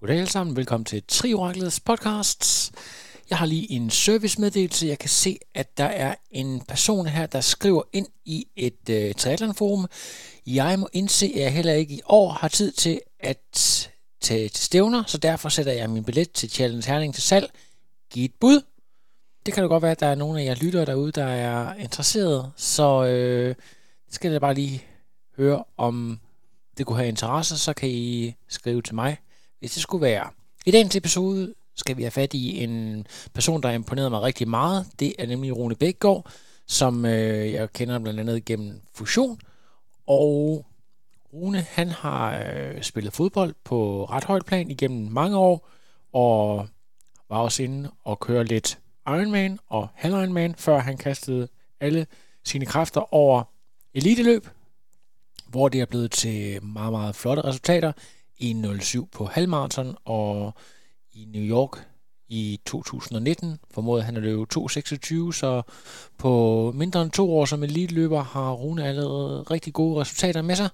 Goddag alle sammen, velkommen til Trioraklets podcast. Jeg har lige en servicemeddelelse. Jeg kan se, at der er en person her, der skriver ind i et øh, triathlonforum. Jeg må indse, at jeg heller ikke i år har tid til at tage til stævner, så derfor sætter jeg min billet til Challenge Herning til salg. Giv et bud. Det kan jo godt være, at der er nogle af jer lyttere derude, der er interesseret, så øh, det skal jeg bare lige høre, om det kunne have interesse, så kan I skrive til mig hvis det skulle være. I dagens episode skal vi have fat i en person, der imponerede mig rigtig meget. Det er nemlig Rune Bækgaard, som øh, jeg kender blandt andet gennem Fusion. Og Rune, han har øh, spillet fodbold på ret højt plan igennem mange år, og var også inde og køre lidt Ironman og halv Ironman, før han kastede alle sine kræfter over eliteløb, hvor det er blevet til meget, meget flotte resultater. 1.07 på halvmarathon, og i New York i 2019 formåede han at løbe 2.26, så på mindre end to år som elite-løber har Rune allerede rigtig gode resultater med sig.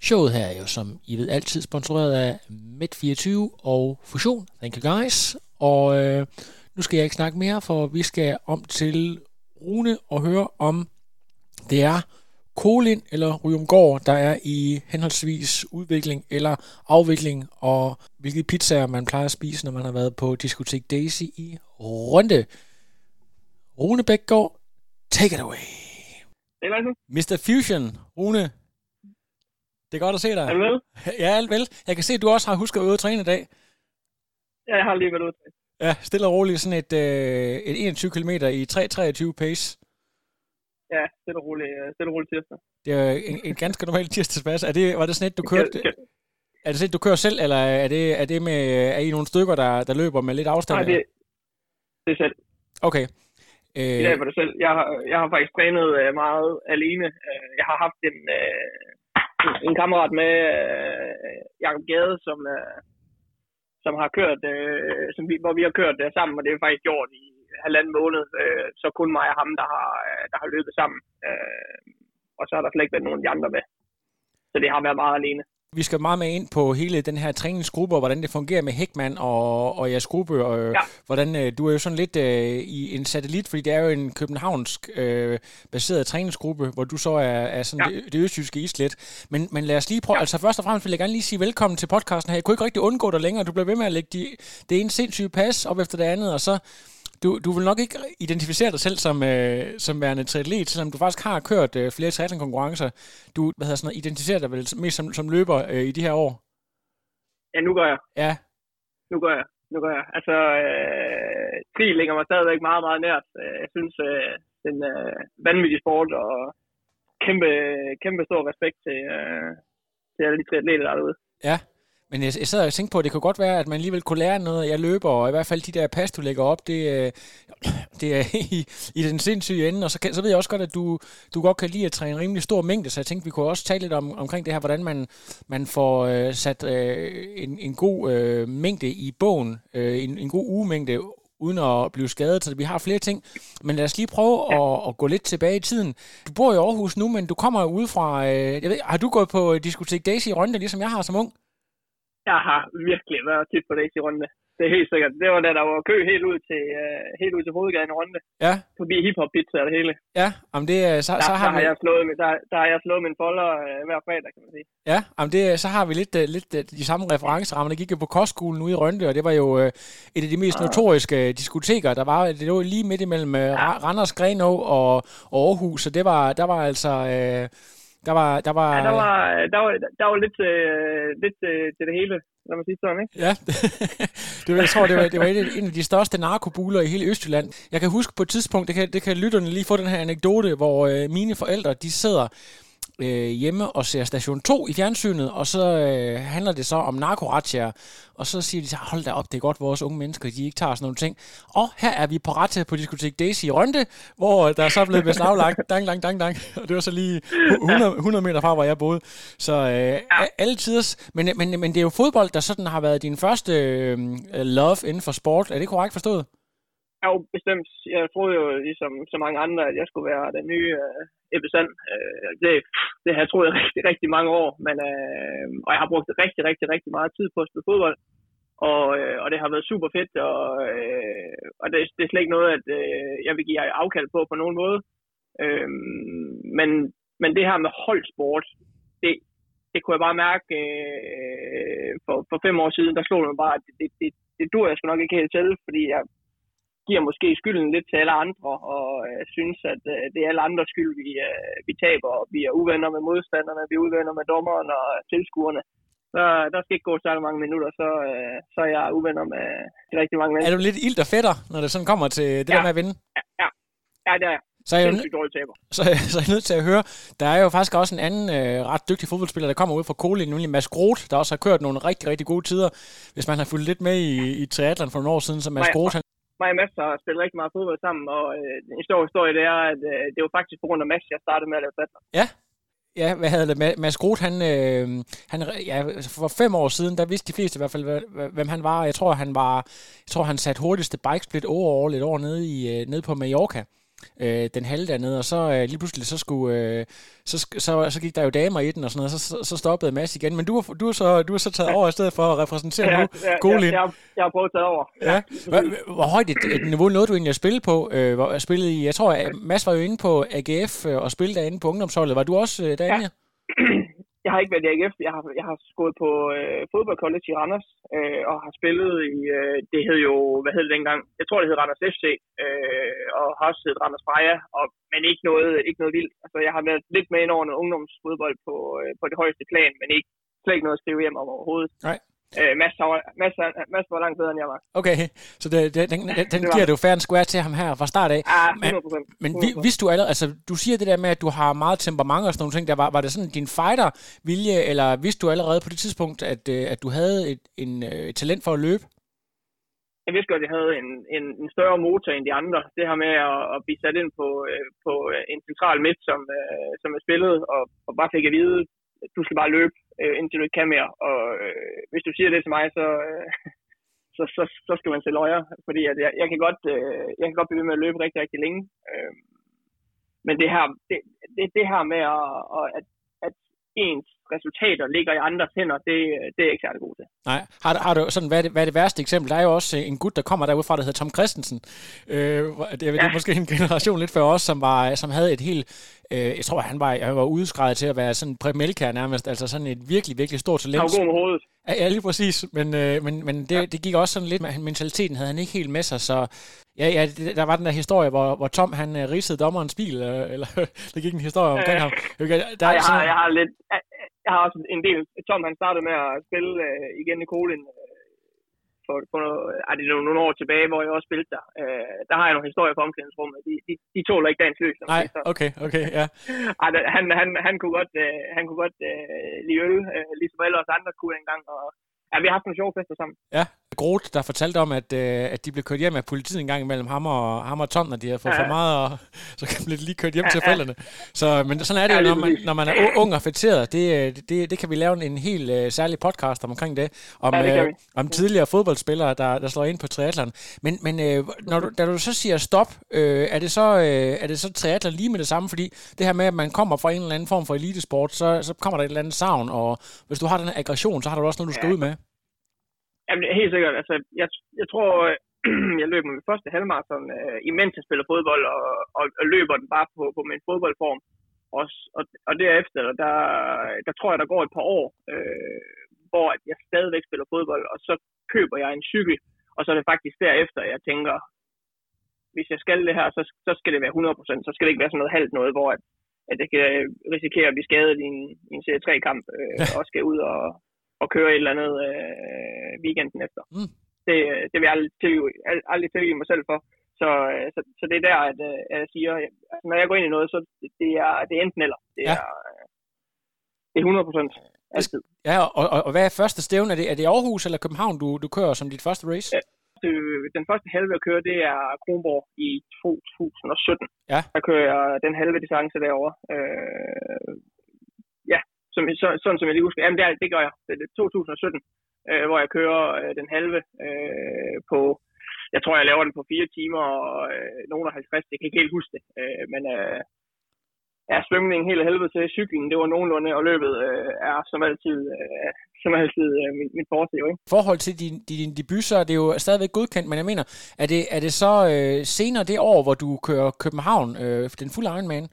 Showet her er jo, som I ved, altid sponsoreret af Med24 og Fusion. Thank you guys. Og øh, nu skal jeg ikke snakke mere, for vi skal om til Rune og høre om det er Kolin eller Ryumgård, der er i henholdsvis udvikling eller afvikling, og hvilke pizzaer man plejer at spise, når man har været på Diskotek Daisy i Runde. Rune Bækgaard, take it away. Mr. Fusion, Rune. Det er godt at se dig. Er du vel? Ja, alt vel. Jeg kan se, at du også har husket at øve træne i dag. Ja, jeg har lige været ude. Ja, stille og roligt. Sådan et, øh, et 21 km i 3.23 pace. Ja, stille og roligt, øh, stille og roligt tirsdag. Det er en, en ganske normal tirsdagspas. Er det, var det sådan et, du kørte... Er det sådan et, du kører selv, eller er det, er det med, er I nogle stykker, der, der løber med lidt afstand? Nej, det, det er selv. Okay. Øh... Dag var det selv. Jeg, har, jeg har faktisk trænet øh, meget alene. Jeg har haft en, en kammerat med, Jacob Gade, som, som har kørt, som vi, hvor vi har kørt sammen, og det er faktisk gjort i halvanden måned, øh, så kun mig og ham, der har, øh, der har løbet sammen. Øh, og så har der slet ikke været nogen af de andre med. Så det har været meget alene. Vi skal meget med ind på hele den her træningsgruppe, og hvordan det fungerer med Hækman og, og jeres gruppe. Og, ja. hvordan, øh, du er jo sådan lidt øh, i en satellit, fordi det er jo en københavnsk øh, baseret træningsgruppe, hvor du så er, er sådan ja. det, det østjyske islet. Men, men lad os lige prøve, ja. altså først og fremmest vil jeg gerne lige sige velkommen til podcasten her. Jeg kunne ikke rigtig undgå dig længere. Du bliver ved med at lægge de, det ene sindssyge pas op efter det andet, og så du, du vil nok ikke identificere dig selv som, øh, som værende triatlet, selvom du faktisk har kørt øh, flere triathlon-konkurrencer. Du hvad hedder sådan noget, identificerer dig vel mest som, som løber øh, i de her år? Ja, nu gør jeg. Ja. Nu gør jeg. Nu gør jeg. Altså, øh, tri ligger mig stadigvæk meget, meget nært. Øh, jeg synes, øh, den øh, vanvittige sport, og kæmpe, kæmpe stor respekt til, øh, til alle de triatleter, der er derude. Ja, men jeg, jeg sad og tænkte på, at det kunne godt være, at man alligevel kunne lære noget. Jeg løber, og i hvert fald de der pas, du lægger op, det, øh, det er i, i den sindssyge ende. Og så, kan, så ved jeg også godt, at du, du godt kan lide at træne en rimelig stor mængde, så jeg tænkte, vi kunne også tale lidt om, omkring det her, hvordan man, man får øh, sat øh, en, en god øh, mængde i bogen, øh, en, en god ugemængde, uden at blive skadet, så vi har flere ting. Men lad os lige prøve ja. at, at gå lidt tilbage i tiden. Du bor i Aarhus nu, men du kommer ud fra... Øh, jeg ved, har du gået på Diskotek Daisy i Rønne, ligesom jeg har som ung? Jeg har virkelig været tit på Daisy Runde. Det er helt sikkert. Det var da der var kø helt ud til, uh, helt ud til hovedgaden Runde. Ja. Forbi hiphop pizza og det hele. Ja, om det så, der, så har, der har jeg slået, der, der har jeg slået min folder uh, hver fredag, kan man sige. Ja, om det, så har vi lidt, uh, lidt uh, de samme referencerammer. Der gik jo på kostskolen ude i Rønde, og det var jo uh, et af de mest ja. notoriske diskoteker. Der var, det lå lige midt imellem uh, ja. Randers, Grenå og, og Aarhus, så det var, der var altså... Uh, der var, der var, ja, der var, der var, der var lidt, øh, lidt øh, til det hele, lad mig sige sådan, ikke? Ja, det var, jeg tror, det var, det var en af de største narkobuler i hele Østjylland. Jeg kan huske på et tidspunkt, det kan, det kan lytterne lige få den her anekdote, hvor øh, mine forældre, de sidder øh, hjemme og ser Station 2 i fjernsynet, og så øh, handler det så om narkoratia, og så siger de så, hold da op, det er godt, vores unge mennesker, de ikke tager sådan nogle ting. Og her er vi på rette på diskotek Daisy i Rønte, hvor der er så blevet beslaglagt, dang, dang, dang, dang, og det var så lige 100, 100 meter fra, hvor jeg boede. Så øh, alle tiders, men, men, men det er jo fodbold, der sådan har været din første øh, love inden for sport. Er det korrekt forstået? Jo, bestemt. Jeg troede jo, ligesom så mange andre, at jeg skulle være den nye øh, Ebbe Sand. Øh, det, det har jeg troet rigtig, rigtig mange år, men, øh, og jeg har brugt rigtig, rigtig, rigtig meget tid på at spille fodbold. Og, øh, og det har været super fedt, og, øh, og det, det er slet ikke noget, at øh, jeg vil give afkald på på nogen måde. Øh, men, men det her med holdsport, det, det kunne jeg bare mærke øh, for, for fem år siden, der slog det mig bare, at det, det, det, det dur jeg sgu nok ikke helt til, fordi jeg, giver måske skylden lidt til alle andre, og øh, synes, at øh, det er alle andres skyld, vi, øh, vi taber, og vi er uvenner med modstanderne, vi er uvenner med dommeren og tilskuerne. Så der skal ikke gå så mange minutter, så, øh, så er jeg uvenner med rigtig mange mennesker. Er du lidt ild og fætter, når det sådan kommer til det ja. der med at vinde? Ja, ja. ja det er jeg. Så er, jeg, så, så er jeg nødt til at høre, der er jo faktisk også en anden øh, ret dygtig fodboldspiller, der kommer ud fra Koli, nemlig Mads Groth, der også har kørt nogle rigtig, rigtig gode tider. Hvis man har fulgt lidt med i, i triathlon for nogle år siden, så Mads Groth, han, mig og Mads har spillet rigtig meget fodbold sammen, og øh, en stor historie det er, at øh, det var faktisk på grund af Mads, jeg startede med at lave triathlon. Ja, Ja, hvad havde det? Mads Groth, han, øh, han, ja, for fem år siden, der vidste de fleste i hvert fald, hvem han var. Jeg tror, han var, jeg tror, han satte hurtigste bikesplit overall et år nede, i, øh, nede på Mallorca øh, den halve dernede, og så øh, lige pludselig så skulle øh, så, så, så gik der jo damer i den og sådan noget, så, så, så stoppede Mads igen. Men du, du, er så, du er så taget over i stedet for at repræsentere ja, nu ja, Golin. Ja, jeg, jeg har prøvet at tage over. Ja. Hvor, hvor højt et, et niveau nåede du egentlig at spille på? Øh, hvor, spillede i, jeg tror, at Mads var jo inde på AGF øh, og spillede derinde på ungdomsholdet. Var du også øh, derinde? Ja. jeg har ikke været i AGF. Jeg har, jeg har gået på øh, fodboldcollege i Randers, øh, og har spillet i, øh, det hed jo, hvad hed det dengang? Jeg tror, det hed Randers FC, øh, og har også heddet Randers Freja, og, men ikke noget, ikke noget vildt. Altså, jeg har været lidt med ind over noget ungdomsfodbold på, øh, på det højeste plan, men ikke slet ikke noget at skrive hjem om overhovedet. Nej. Øh, Mads, Mads, Mads var langt bedre, end jeg var. Okay, så det, det, den, den, den giver du fair and square til ham her fra start af. Ja, 100%. Men, men vi, hvis du allerede, altså du siger det der med, at du har meget temperament og sådan nogle ting, der var, var det sådan din fighter-vilje, eller vidste du allerede på det tidspunkt, at, øh, at du havde et en, et øh, talent for at løbe? Jeg vidste godt, at jeg havde en, en, en større motor end de andre. Det her med at, at blive sat ind på, på en central midt, som, som er spillet, og, og bare fik at vide, du skal bare løbe, øh, indtil du ikke kan mere. Og øh, hvis du siger det til mig, så, øh, så, så, så skal man se løjer. Fordi at jeg, jeg, kan godt, øh, jeg kan godt blive ved med at løbe rigtig, rigtig længe. Øh, men det her, det, det, det her med, at, at, at ens resultater ligger i andres hænder, det, det er jeg ikke særlig god til. Nej, har, har du sådan, hvad er, det, hvad er det værste eksempel? Der er jo også øh, en gut, der kommer derudfra, der hedder Tom Christensen. Øh, det, er, ja. det er måske en generation lidt før os, som, var, som havde et helt, øh, jeg tror, han var, han var udskrevet til at være sådan en nærmest, altså sådan et virkelig, virkelig stort talent. Han var god med hovedet. Ja, lige præcis, men, øh, men, men det, ja. det gik også sådan lidt, med mentaliteten havde han ikke helt med sig, så ja, ja, der var den der historie, hvor, hvor Tom han uh, ridsede dommerens bil, øh, eller der gik en historie omkring øh, ham. Der, der, jeg, har, jeg har lidt, jeg har også en del, Tom han startede med at spille øh, igen i Kolin øh, for, for er det nogle, nogle år tilbage, hvor jeg også spillede der. Øh, der har jeg nogle historier fra omklædningsrummet. De, de, de tåler ikke dagens løs. Nej, okay, okay, ja. Ej, han, han, han kunne godt, øh, han kunne godt øh, lide øl, øh, ligesom alle os andre kunne engang, og Ja, vi har haft en sjov fester sammen. Ja, Groth, der fortalte om, at, øh, at de blev kørt hjem af politiet en gang imellem ham og, ham og Tom, når de har fået ja. for meget, og så kan blive lige kørt hjem ja, til forældrene. Så, men sådan er det jo, når man, når man er ung og fætteret. Det, øh, det, det kan vi lave en helt uh, særlig podcast omkring det. Om, ja, det uh, om tidligere fodboldspillere, der, der slår ind på triathlon. Men, men uh, når du, da du så siger stop, uh, er, det så, uh, er det så triathlon lige med det samme? Fordi det her med, at man kommer fra en eller anden form for elitesport, så, så kommer der et eller andet savn, og hvis du har den aggression, så har du også noget, du skal ja. ud med. Jamen, helt sikkert. Altså, jeg, jeg tror, jeg løber min første halvmarathon, øh, imens jeg spiller fodbold, og, og, og løber den bare på, på min fodboldform. Og, og, og derefter, der, der tror jeg, der går et par år, øh, hvor jeg stadigvæk spiller fodbold, og så køber jeg en cykel, og så er det faktisk derefter, jeg tænker, hvis jeg skal det her, så, så skal det være 100%, så skal det ikke være sådan noget halvt noget, hvor at, at jeg kan risikere at blive skadet i en, i en Serie 3-kamp, øh, og skal ud og, og køre et eller andet øh, weekenden efter. Mm. Det, det vil jeg aldrig tilgive, aldrig tilgive mig selv for. Så, øh, så, så det er der, at, øh, at jeg siger, altså, når jeg går ind i noget, så det er, det er enten eller. Det ja. er, Det er 100 procent. Altid. Ja, og, og, og hvad er første stævne? Er det, er det Aarhus eller København, du, du kører som dit første race? Ja. Den første halve, jeg kører, det er Kronborg i 2017. Ja. Der kører jeg den halve distance derovre. Øh, som, så, sådan som jeg lige husker. Jamen, det, er, det gør jeg. Det er 2017, øh, hvor jeg kører øh, den halve øh, på jeg tror, jeg laver den på fire timer og øh, nogen af 50. Jeg kan ikke helt huske det. Øh, men øh, ja, svømningen helt helvede til. Cykling, det var nogenlunde, og løbet øh, er som altid, øh, som altid øh, min, min fortid. Ikke? forhold til din, din debut, så er det jo stadigvæk godkendt, men jeg mener, er det, er det så øh, senere det år, hvor du kører København, øh, den fulde Ironman?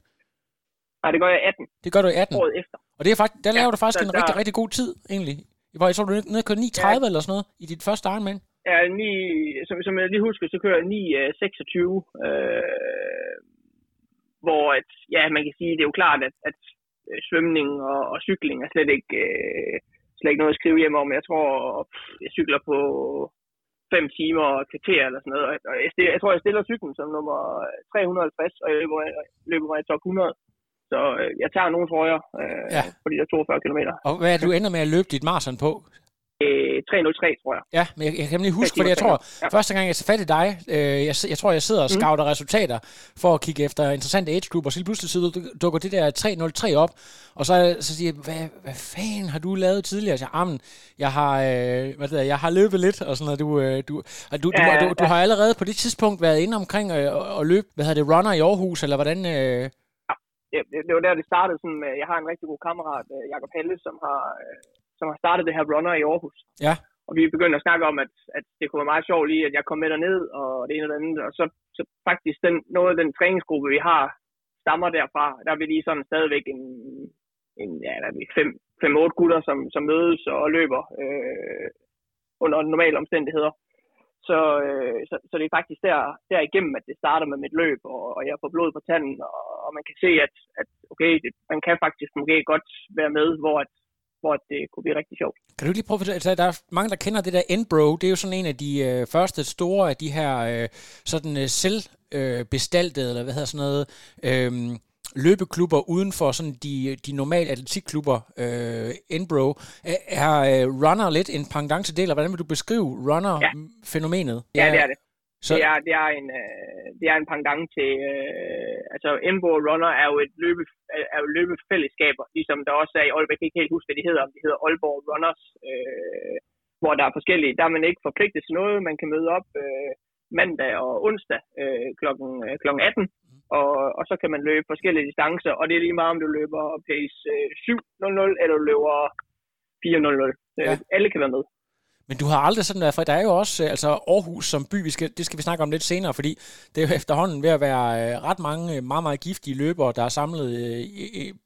Nej, det gør jeg 18. Det gør du i 18? Året efter. Og det er faktisk, der laver ja, du faktisk der, en der, rigtig, rigtig god tid, egentlig. Hvor jeg tror, du er nede og køre 9.30 ja. eller sådan noget i dit første Ironman. Ja, 9, som, som jeg lige husker, så kører jeg 9.26. Uh, øh, hvor at, ja, man kan sige, det er jo klart, at, at svømning og, og cykling er slet ikke, uh, slet ikke noget at skrive hjem om. Jeg tror, jeg cykler på 5 timer og kvarter eller sådan noget. Og jeg, jeg tror, jeg stiller cyklen som nummer 350, og jeg løber, løber mig i top 100. Så øh, jeg tager nogle trøjer øh, ja. på de der 42 km. Og hvad er det, du ender med at løbe dit maraton på? 303, tror jeg. Ja, men jeg, jeg kan lige huske, fordi jeg tror, ja. første gang jeg så fat i dig, øh, jeg, jeg tror, jeg sidder og mm. scouter mm. resultater for at kigge efter interessante age group, og så pludselig så dukker det der 303 op, og så, så siger jeg, hvad, hvad fanden har du lavet tidligere? Så jeg, jeg har, øh, hvad det er, jeg har løbet lidt, og sådan noget. Du, øh, du, du, ja, du, du, du, har allerede på det tidspunkt været inde omkring øh, og løbe, hvad hedder det, runner i Aarhus, eller hvordan... Øh... Det, det var der, det startede. Sådan, med, jeg har en rigtig god kammerat, øh, Jakob Helle, som har, øh, som har startet det her runner i Aarhus. Ja. Og vi begyndte at snakke om, at, at det kunne være meget sjovt lige, at jeg kom med derned, og det ene og det andet. Og så, så faktisk den, noget af den træningsgruppe, vi har, stammer derfra. Der er vi lige sådan stadigvæk en, en ja, der er vi fem, fem, otte gutter, som, som mødes og løber øh, under normale omstændigheder. Så, øh, så, så det er faktisk der, der igennem, at det starter med mit løb, og, og jeg får blod på tanden, og, og man kan se, at, at okay, det, man kan faktisk måske godt være med, hvor at, hvor det kunne blive rigtig sjovt. Kan du lige prøve at altså, Der er mange, der kender det der Enbro. Det er jo sådan en af de øh, første store af de her øh, sådan øh, selvbestaltede, øh, eller hvad hedder sådan noget, øh, løbeklubber uden for sådan de, de normale atletikklubber, øh, Enbro. Er, er øh, runner lidt en pendant til eller hvordan vil du beskrive runner-fænomenet? Ja. ja, det er det. Så... Det, er, det, er en, øh, det er en pendant til, øh, altså Embo Runner er jo et løbe, er jo løbefællesskaber, ligesom der også er i Aalborg, jeg kan ikke helt huske, hvad de hedder, om de hedder Aalborg Runners, øh, hvor der er forskellige, der er man ikke forpligtet til noget, man kan møde op øh, mandag og onsdag øh, klokken, øh, klokken 18, og, og så kan man løbe forskellige distancer, og det er lige meget, om du løber pace øh, 7.00 eller du løber 4.00. Ja. Alle kan være med. Men du har aldrig sådan været, for der er jo også øh, altså Aarhus som by, vi skal, det skal vi snakke om lidt senere, fordi det er jo efterhånden ved at være øh, ret mange øh, meget, meget giftige løbere, der er samlet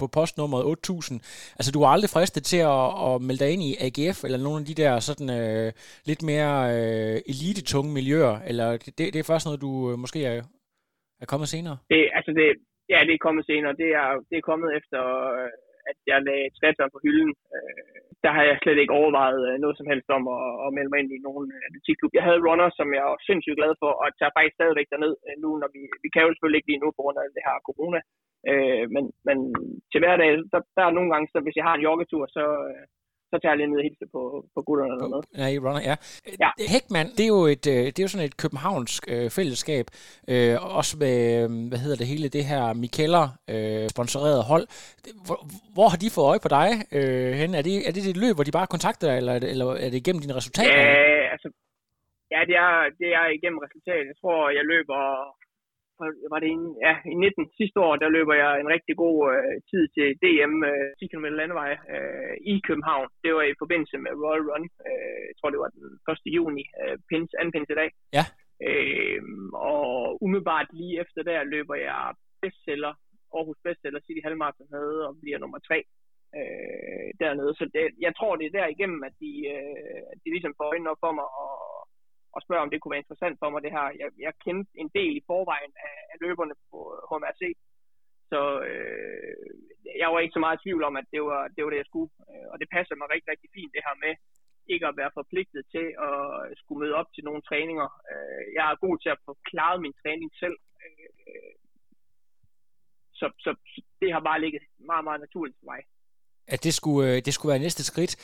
på postnummeret 8000. Altså du har aldrig fristet til at, at melde dig ind i AGF, eller nogle af de der sådan øh, lidt mere øh, elitetunge miljøer, eller det, det er først noget, du måske er, er kommet senere? Det, altså det, ja, det er kommet senere. Det er, det er kommet efter at jeg lagde triathlon på hylden. Øh, der har jeg slet ikke overvejet øh, noget som helst om at, at melde mig ind i nogen øh, atletikklub. Jeg havde runner, som jeg var sindssygt glad for, og tager faktisk stadigvæk derned øh, nu, når vi, vi kan jo selvfølgelig ikke lige nu på grund af det her corona. Øh, men, men til hverdag, der, der er nogle gange, så hvis jeg har en joggetur, så, øh, så tager jeg lige ned og hilse på, på gutterne eller noget. Ja, i runner, ja. ja. Heckman, det er jo, et, øh, det er jo sådan et københavnsk øh, fællesskab, øh, også med, øh, hvad hedder det hele, det her Mikeller øh, sponsoreret hold. Hvor, hvor har de fået øje på dig øh, hen? Er det, er det dit løb, hvor de bare kontakter dig, eller, eller er det igennem dine resultater? Ja, altså, ja det, er, det er igennem resultater. Jeg tror, jeg løber var det en, ja, i 19 sidste år, der løber jeg en rigtig god øh, tid til DM øh, 10 km landevej øh, i København. Det var i forbindelse med Royal Run. Øh, jeg tror, det var den 1. juni, øh, pins, anden pins i dag. Ja. Øh, og umiddelbart lige efter der løber jeg bestseller, Aarhus bestseller, City Halmarathon havde, og bliver nummer tre øh, dernede. Så det, jeg tror, det er der igennem, at de, øh, at de ligesom får øjnene op for mig, og og spørge, om det kunne være interessant for mig, det her. Jeg, jeg kendte en del i forvejen af, af løberne på HMRC, så øh, jeg var ikke så meget i tvivl om, at det var det, var det jeg skulle. Øh, og det passer mig rigtig, rigtig fint, det her med ikke at være forpligtet til at skulle møde op til nogle træninger. Øh, jeg er god til at få klaret min træning selv. Øh, så, så, det har bare ligget meget, meget naturligt for mig. at det skulle, det skulle være næste skridt.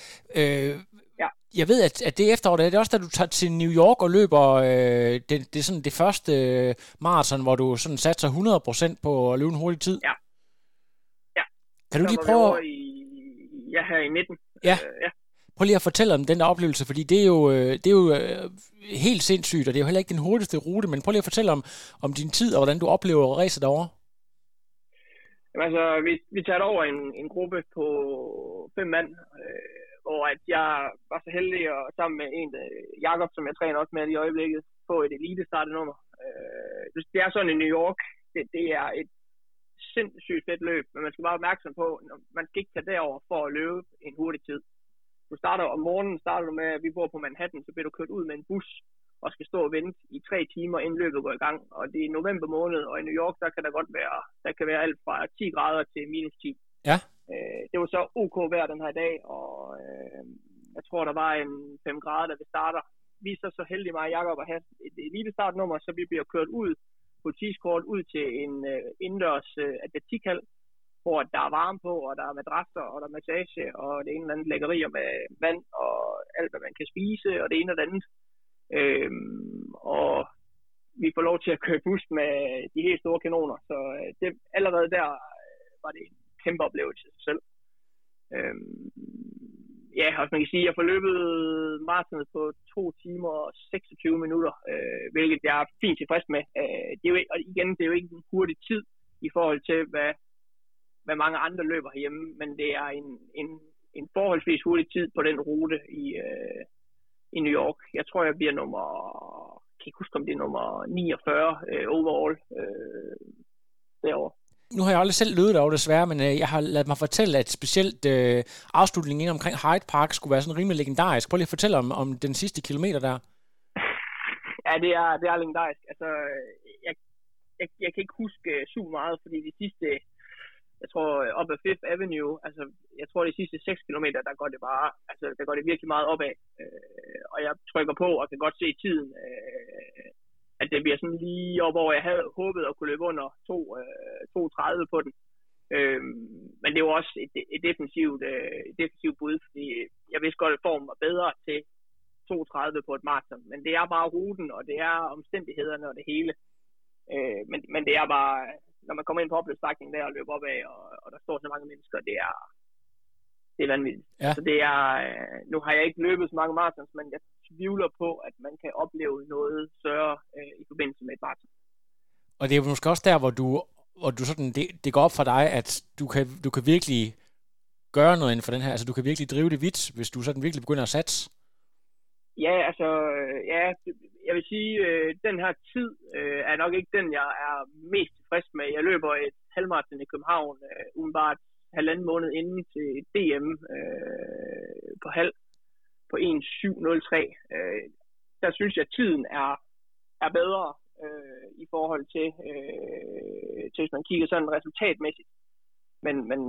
Øh, Ja. Jeg ved, at, at det efterår, det er også, da du tager til New York og løber øh, det, det, er sådan det første øh, maraton, hvor du sådan satser 100% på at løbe en hurtig tid. Ja. Ja. Kan du Så lige prøve, i, ja, her i midten. Ja. Øh, ja. prøv lige at fortælle om den der oplevelse, fordi det er jo, øh, det er jo øh, helt sindssygt, og det er jo heller ikke den hurtigste rute, men prøv lige at fortælle om, om din tid, og hvordan du oplever racet derovre. Jamen, altså, vi, vi tager over en, en gruppe på fem mand, øh, hvor at jeg var så heldig at sammen med en, øh, Jakob, som jeg træner også med i øjeblikket, få et elite startenummer. Øh, det- er sådan i New York, det, det er et sindssygt fedt løb, men man skal være opmærksom på, at man skal ikke tage derover for at løbe en hurtig tid. Du starter om morgenen, starter du med, at vi bor på Manhattan, så bliver du kørt ud med en bus og skal stå og vente i tre timer, inden løbet går i gang. Og det er november måned, og i New York, der kan der godt være, der kan være alt fra 10 grader til minus 10. Ja. Øh, det var så ok vejr den her dag, og øh, jeg tror, der var en 5 grader, da vi starter. Vi er så så heldige, mig og Jacob, at have et elite startnummer, så vi bliver kørt ud på tidskort ud til en øh, indendørs øh, atletikhal, hvor der er varme på, og der er madrasser, og der er massage, og det ene eller andet lækkerier med vand, og alt, hvad man kan spise, og det ene og det andet. Øhm, og vi får lov til at køre bus med de helt store kanoner, så øh, det, allerede der øh, var det en kæmpe oplevelse i sig selv. Øhm, ja, og man kan sige, jeg jeg forløbet maratonet på 2 timer og 26 minutter, øh, hvilket jeg er fint tilfreds med. Øh, det er jo, og igen, det er jo ikke en hurtig tid i forhold til, hvad, hvad mange andre løber herhjemme, men det er en, en, en forholdsvis hurtig tid på den rute i, øh, i New York. Jeg tror, jeg bliver nummer, kan ikke huske, om det er nummer 49 øh, overall øh, derovre. Nu har jeg aldrig selv løbet derovre desværre, men øh, jeg har ladet mig fortælle, at specielt øh, afslutningen ind omkring Hyde Park skulle være sådan rimelig legendarisk. Prøv lige at fortælle om, om den sidste kilometer der. Ja, det er, det er legendarisk. Altså, øh, jeg, jeg, jeg kan ikke huske øh, super meget, fordi de sidste, jeg tror, øh, op ad Fifth Avenue, altså, jeg tror, de sidste 6 km, der går det bare, altså, der går det virkelig meget opad. Øh, og jeg trykker på og kan godt se tiden, øh, at det bliver sådan lige op, hvor jeg havde håbet at kunne løbe under 2, øh, 2.30 på den. Øh, men det var også et, et, defensivt, øh, et defensivt bud, fordi jeg vidste godt, at formen var bedre til 32 på et maraton, men det er bare ruten, og det er omstændighederne og det hele. Øh, men, men det er bare, når man kommer ind på opløbsstrækningen der og løber opad, og, og der står så mange mennesker, det er, det er vanvittigt. Ja. Så det er, øh, nu har jeg ikke løbet så mange marathons, men jeg tvivler på, at man kan opleve noget større øh, i forbindelse med et maraton. Og det er jo måske også der, hvor du, hvor du sådan, det, det går op for dig, at du kan, du kan virkelig gøre noget inden for den her, altså du kan virkelig drive det vidt, hvis du sådan virkelig begynder at satse. Ja, altså, øh, ja, jeg vil sige, øh, den her tid øh, er nok ikke den, jeg er mest tilfreds med. Jeg løber et halvmarathon i København, øh, umiddelbart halvanden måned inden til DM øh, på halv på 1.703. Øh, der synes jeg, at tiden er, er bedre øh, i forhold til, øh, til, hvis man kigger sådan resultatmæssigt. Men, men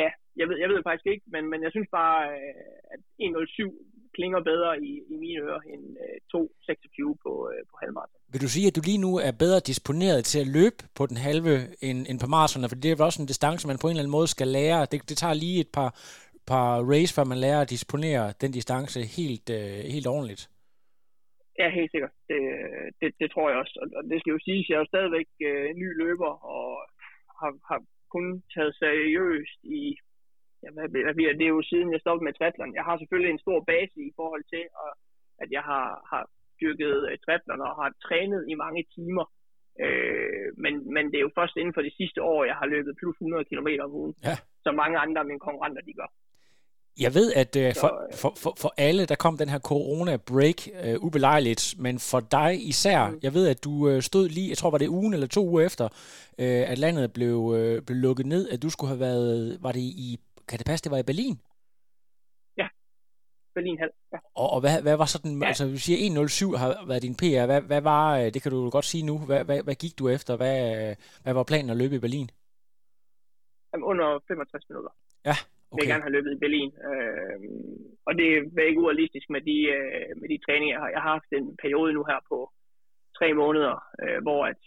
ja, jeg ved, jeg ved faktisk ikke, men, men jeg synes bare, øh, at 1.07 klinger bedre i, i mine ører end øh, 2.26 på, øh, på halvmarathon. Vil du sige, at du lige nu er bedre disponeret til at løbe på den halve end, end på maraton? For det er vel også en distance, man på en eller anden måde skal lære. Det, det tager lige et par, par race, før man lærer at disponere den distance helt, øh, helt ordentligt. Ja, helt sikkert. Det, det, det tror jeg også. Og, og det skal jo siges, at jeg er jo stadigvæk øh, ny løber, og har, har kun taget seriøst i ja, hvad, hvad det? Er jo siden jeg stoppede med triathlon. Jeg har selvfølgelig en stor base i forhold til, at, at jeg har, har dyrket uh, triathlon og har trænet i mange timer. Øh, men, men det er jo først inden for de sidste år, jeg har løbet plus 100 km om ugen. Ja. Som mange andre af mine konkurrenter, de gør. Jeg ved, at øh, for, øh, for, for, for alle, der kom den her corona-break øh, ubelejligt, men for dig især, Mm. jeg ved, at du øh, stod lige, jeg tror, var det ugen eller to uger efter, øh, at landet blev, øh, blev lukket ned, at du skulle have været, var det i, kan det passe, det var i Berlin? Berlin halv. Ja. Og, og hvad, hvad var sådan, ja. Ja. altså du siger 1.07 har været din PR, hvad, hvad var, det kan du godt sige nu, hvad, hvad, hvad gik du efter, hvad, hvad var planen at løbe i Berlin? Jamen, under 65 minutter. Ja, okay. vil jeg okay. gerne have løbet i Berlin. Øh, og det er ikke urealistisk med de, øh, med de træninger, jeg har. Jeg har haft en periode nu her på tre måneder, øh, hvor at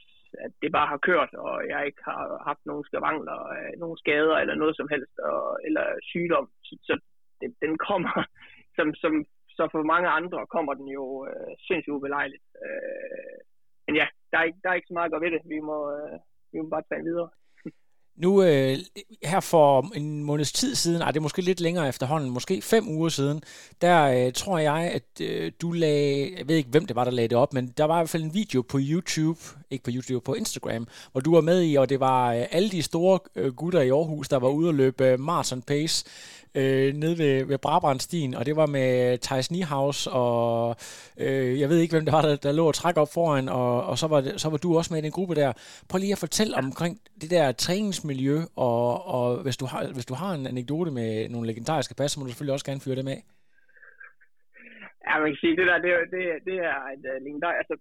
at det bare har kørt, og jeg ikke har haft nogen skavangler, øh, nogen skader eller noget som helst, og, eller sygdom. Så, så det, den kommer, som, som, så for mange andre kommer den jo øh, sindssygt ubelejligt. Øh, men ja, der er, ikke, der er ikke så meget at gøre ved det. Vi må, øh, vi må bare træne videre. Nu øh, her for en måneds tid siden, ej det er måske lidt længere efterhånden, måske fem uger siden, der øh, tror jeg, at øh, du lagde, jeg ved ikke hvem det var, der lagde det op, men der var i hvert fald en video på YouTube, ikke på YouTube, på Instagram, hvor du var med i, og det var øh, alle de store øh, gutter i Aarhus, der var ude og løbe øh, marathon pace øh, nede ved, ved Brabrandstien, og det var med Thijs Niehaus, og øh, jeg ved ikke, hvem det var, der, der lå og træk op foran, og, og så, var det, så var du også med i den gruppe der. Prøv lige at fortælle omkring det der træningsmiljø, og, og hvis, du har, hvis du har en anekdote med nogle legendariske pas, så må du selvfølgelig også gerne fyre det med. Ja, man kan sige, det der, det, det, det er et øh, uh, legendarisk, altså,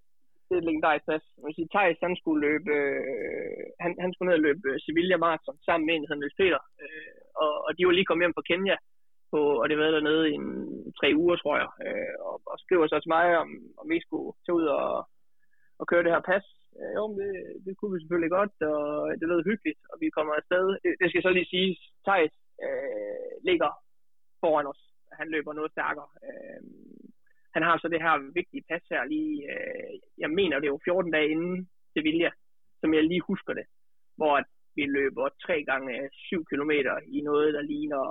det er et legendarisk pas. Man kan sige, Thijs, han skulle løbe, øh, han, han skulle ned og løbe Sevilla Marathon sammen med en, der hedder Peter, øh, og, og de var lige kommet hjem fra Kenya, på, og det var dernede i en, tre uger, tror jeg, øh, og, og skriver så til mig, om, om vi skulle tage ud og, og køre det her pas. Øh, jo, det, det kunne vi selvfølgelig godt, og det lød hyggeligt, og vi kommer afsted. Det, det skal så lige sige, Thijs øh, ligger foran os. Han løber noget stærkere. Øh, han har så det her vigtige pas her lige, øh, jeg mener det er jo 14 dage inden Sevilla, som jeg lige husker det, hvor vi løber 3 gange 7 km i noget, der ligner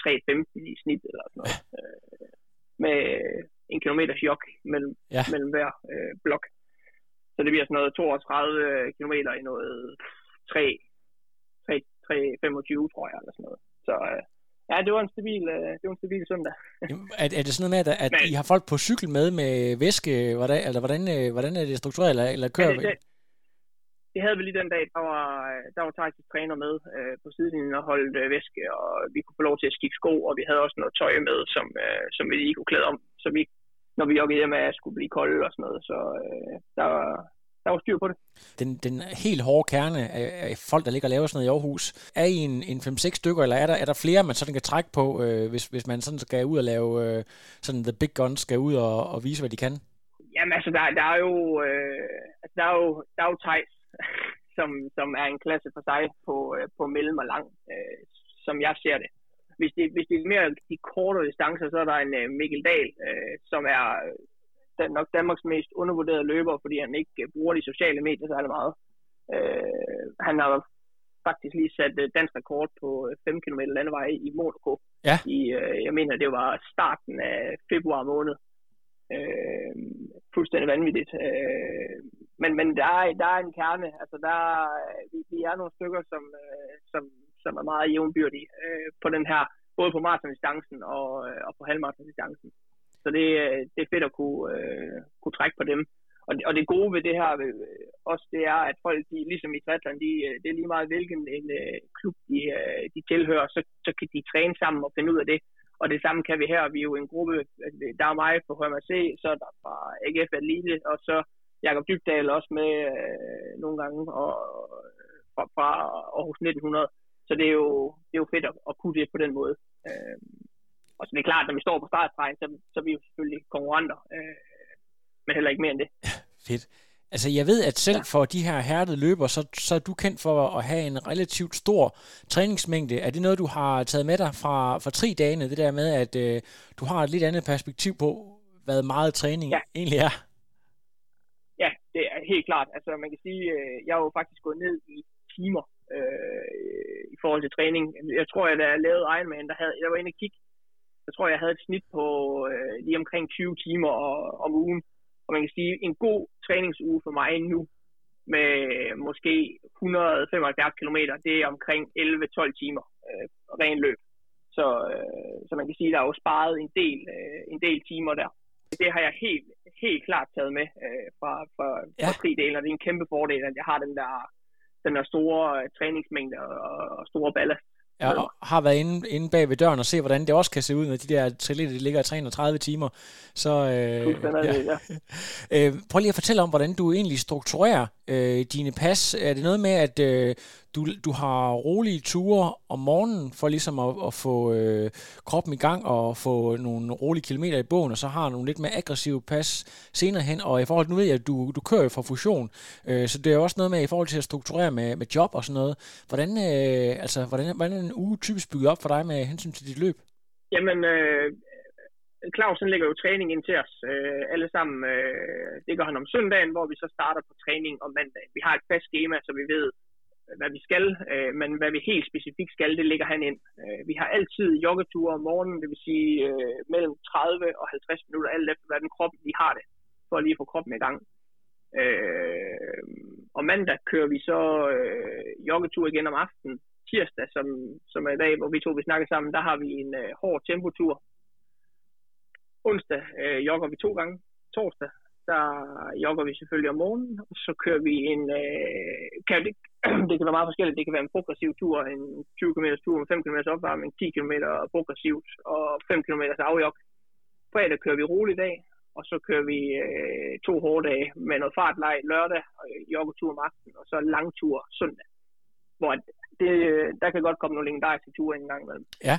3,15 i snit eller sådan noget. Øh, med en kilometer chok mellem, ja. mellem hver øh, blok. Så det bliver sådan noget 32 km i noget 3, 3, 3, 25, tror jeg, eller sådan noget. Så øh, ja, det var en stabil, øh, det var en stabil søndag. er, er det sådan noget med, at, at Men, I har folk på cykel med med væske, hvordan, eller hvordan, øh, hvordan er det struktureret, eller, eller kører ja, det, det, det havde vi lige den dag, der var, der var Thijs' træner med øh, på sidelinjen og holdt øh, væske, og vi kunne få lov til at skifte sko, og vi havde også noget tøj med, som, øh, som vi lige kunne klæde om, så vi, når vi joggede hjem af, skulle blive kolde og sådan noget, så øh, der, var, der var styr på det. Den, den helt hårde kerne af, af folk, der ligger og laver sådan noget i Aarhus, er I en, en 5-6 stykker, eller er der, er der flere, man sådan kan trække på, øh, hvis, hvis man sådan skal ud og lave øh, sådan the big guns, skal ud og, og vise, hvad de kan? Jamen altså, der, der er jo, øh, altså, der er jo, der er jo Thijs, som, som er en klasse for sig på, øh, på mellem og lang, øh, som jeg ser det. Hvis det, hvis det er mere de korte distancer, så er der en øh, Mikkel Dahl, øh, som er den, nok Danmarks mest undervurderede løber, fordi han ikke øh, bruger de sociale medier særlig meget. Øh, han har faktisk lige sat øh, dansk rekord på 5 km landevej i Monaco. Ja. I, øh, jeg mener, det var starten af februar måned. Øh, fuldstændig vanvittigt. Øh, men men der, er, der er en kerne. Altså, der, vi, vi er nogle stykker, som, øh, som, som er meget jævnbyrdige øh, på den her, både på maratondistancen og, øh, og på halvmaratondistancen. Så det, øh, det er fedt at kunne, øh, kunne trække på dem. Og det, og det gode ved det her øh, også, det er, at folk, de, ligesom i Trætland, de, øh, det er lige meget hvilken en, øh, klub de, øh, de tilhører, så, så kan de træne sammen og finde ud af det. Og det samme kan vi her. Vi er jo en gruppe, altså, der er mig på HMRC, så er der fra AGF Elite, og så Jakob Dybdal også med øh, nogle gange og, fra, fra Aarhus 1900. Så det er jo, det er jo fedt at, at kunne det på den måde. Øh, og så det er klart, når vi står på startstregen, så, så er vi jo selvfølgelig konkurrenter. Øh, men heller ikke mere end det. Fedt. Altså, jeg ved, at selv for de her hærdede løber, så, så er du kendt for at have en relativt stor træningsmængde. Er det noget, du har taget med dig fra, fra tre dage, det der med, at øh, du har et lidt andet perspektiv på, hvad meget træning ja. egentlig er? Helt klart. Altså, man kan sige, øh, jeg har jo faktisk gået ned i timer øh, i forhold til træning. Jeg tror, at da jeg lavede Ironman, der havde, jeg var inde og kigge, jeg tror, jeg havde et snit på øh, lige omkring 20 timer øh, om ugen. Og man kan sige, en god træningsuge for mig nu, med måske 175 km, det er omkring 11-12 timer øh, ren løb. Så, øh, så man kan sige, at der er jo sparet en del, øh, en del timer der. Det har jeg helt, helt klart taget med øh, fra, fra, ja. fra delen, og det er en kæmpe fordel, at jeg har den der, den der store øh, træningsmængde og, og store ballast. Ja, og, har været inde, inde bag ved døren og se, hvordan det også kan se ud, når de der triatleter de ligger i 330 timer. Så øh, ja. ja. øh, prøv lige at fortælle om, hvordan du egentlig strukturerer øh, dine pas. Er det noget med, at øh, du, du har rolige ture om morgenen for ligesom at, at få øh, kroppen i gang og få nogle rolige kilometer i bogen, og så har nogle lidt mere aggressive pas senere hen. Og i forhold til, nu ved jeg, at du, du kører jo fra fusion, øh, så det er også noget med i forhold til at strukturere med, med job og sådan noget. Hvordan, øh, altså, hvordan, hvordan er en uge typisk bygget op for dig med hensyn til dit løb? Jamen, øh, Clausen lægger jo træning ind til os øh, alle sammen. Øh, det gør han om søndagen, hvor vi så starter på træning om mandagen. Vi har et fast schema, så vi ved, øh, hvad vi skal, øh, men hvad vi helt specifikt skal, det ligger han ind. Øh, vi har altid joggeture om morgenen, det vil sige øh, mellem 30 og 50 minutter, alt efter hvordan kroppen vi har det, for lige at få kroppen i gang. Øh, og mandag kører vi så øh, joggetur igen om aftenen. Tirsdag, som, som er i dag, hvor vi to vi snakker sammen, der har vi en øh, hård tempotur. Onsdag øh, jogger vi to gange. Torsdag der jogger vi selvfølgelig om morgenen, og så kører vi en, øh, kan det, det kan være meget forskelligt, det kan være en progressiv tur, en 20 km tur med 5 km opvarmning, 10 km progressivt og 5 km afjog. Fredag kører vi rolig dag, og så kører vi øh, to hårde dage med noget fartleg lørdag, og joggetur om aftenen, og så langtur søndag. Hvor det, øh, der kan godt komme nogle legendariske ture en gang imellem. Ja.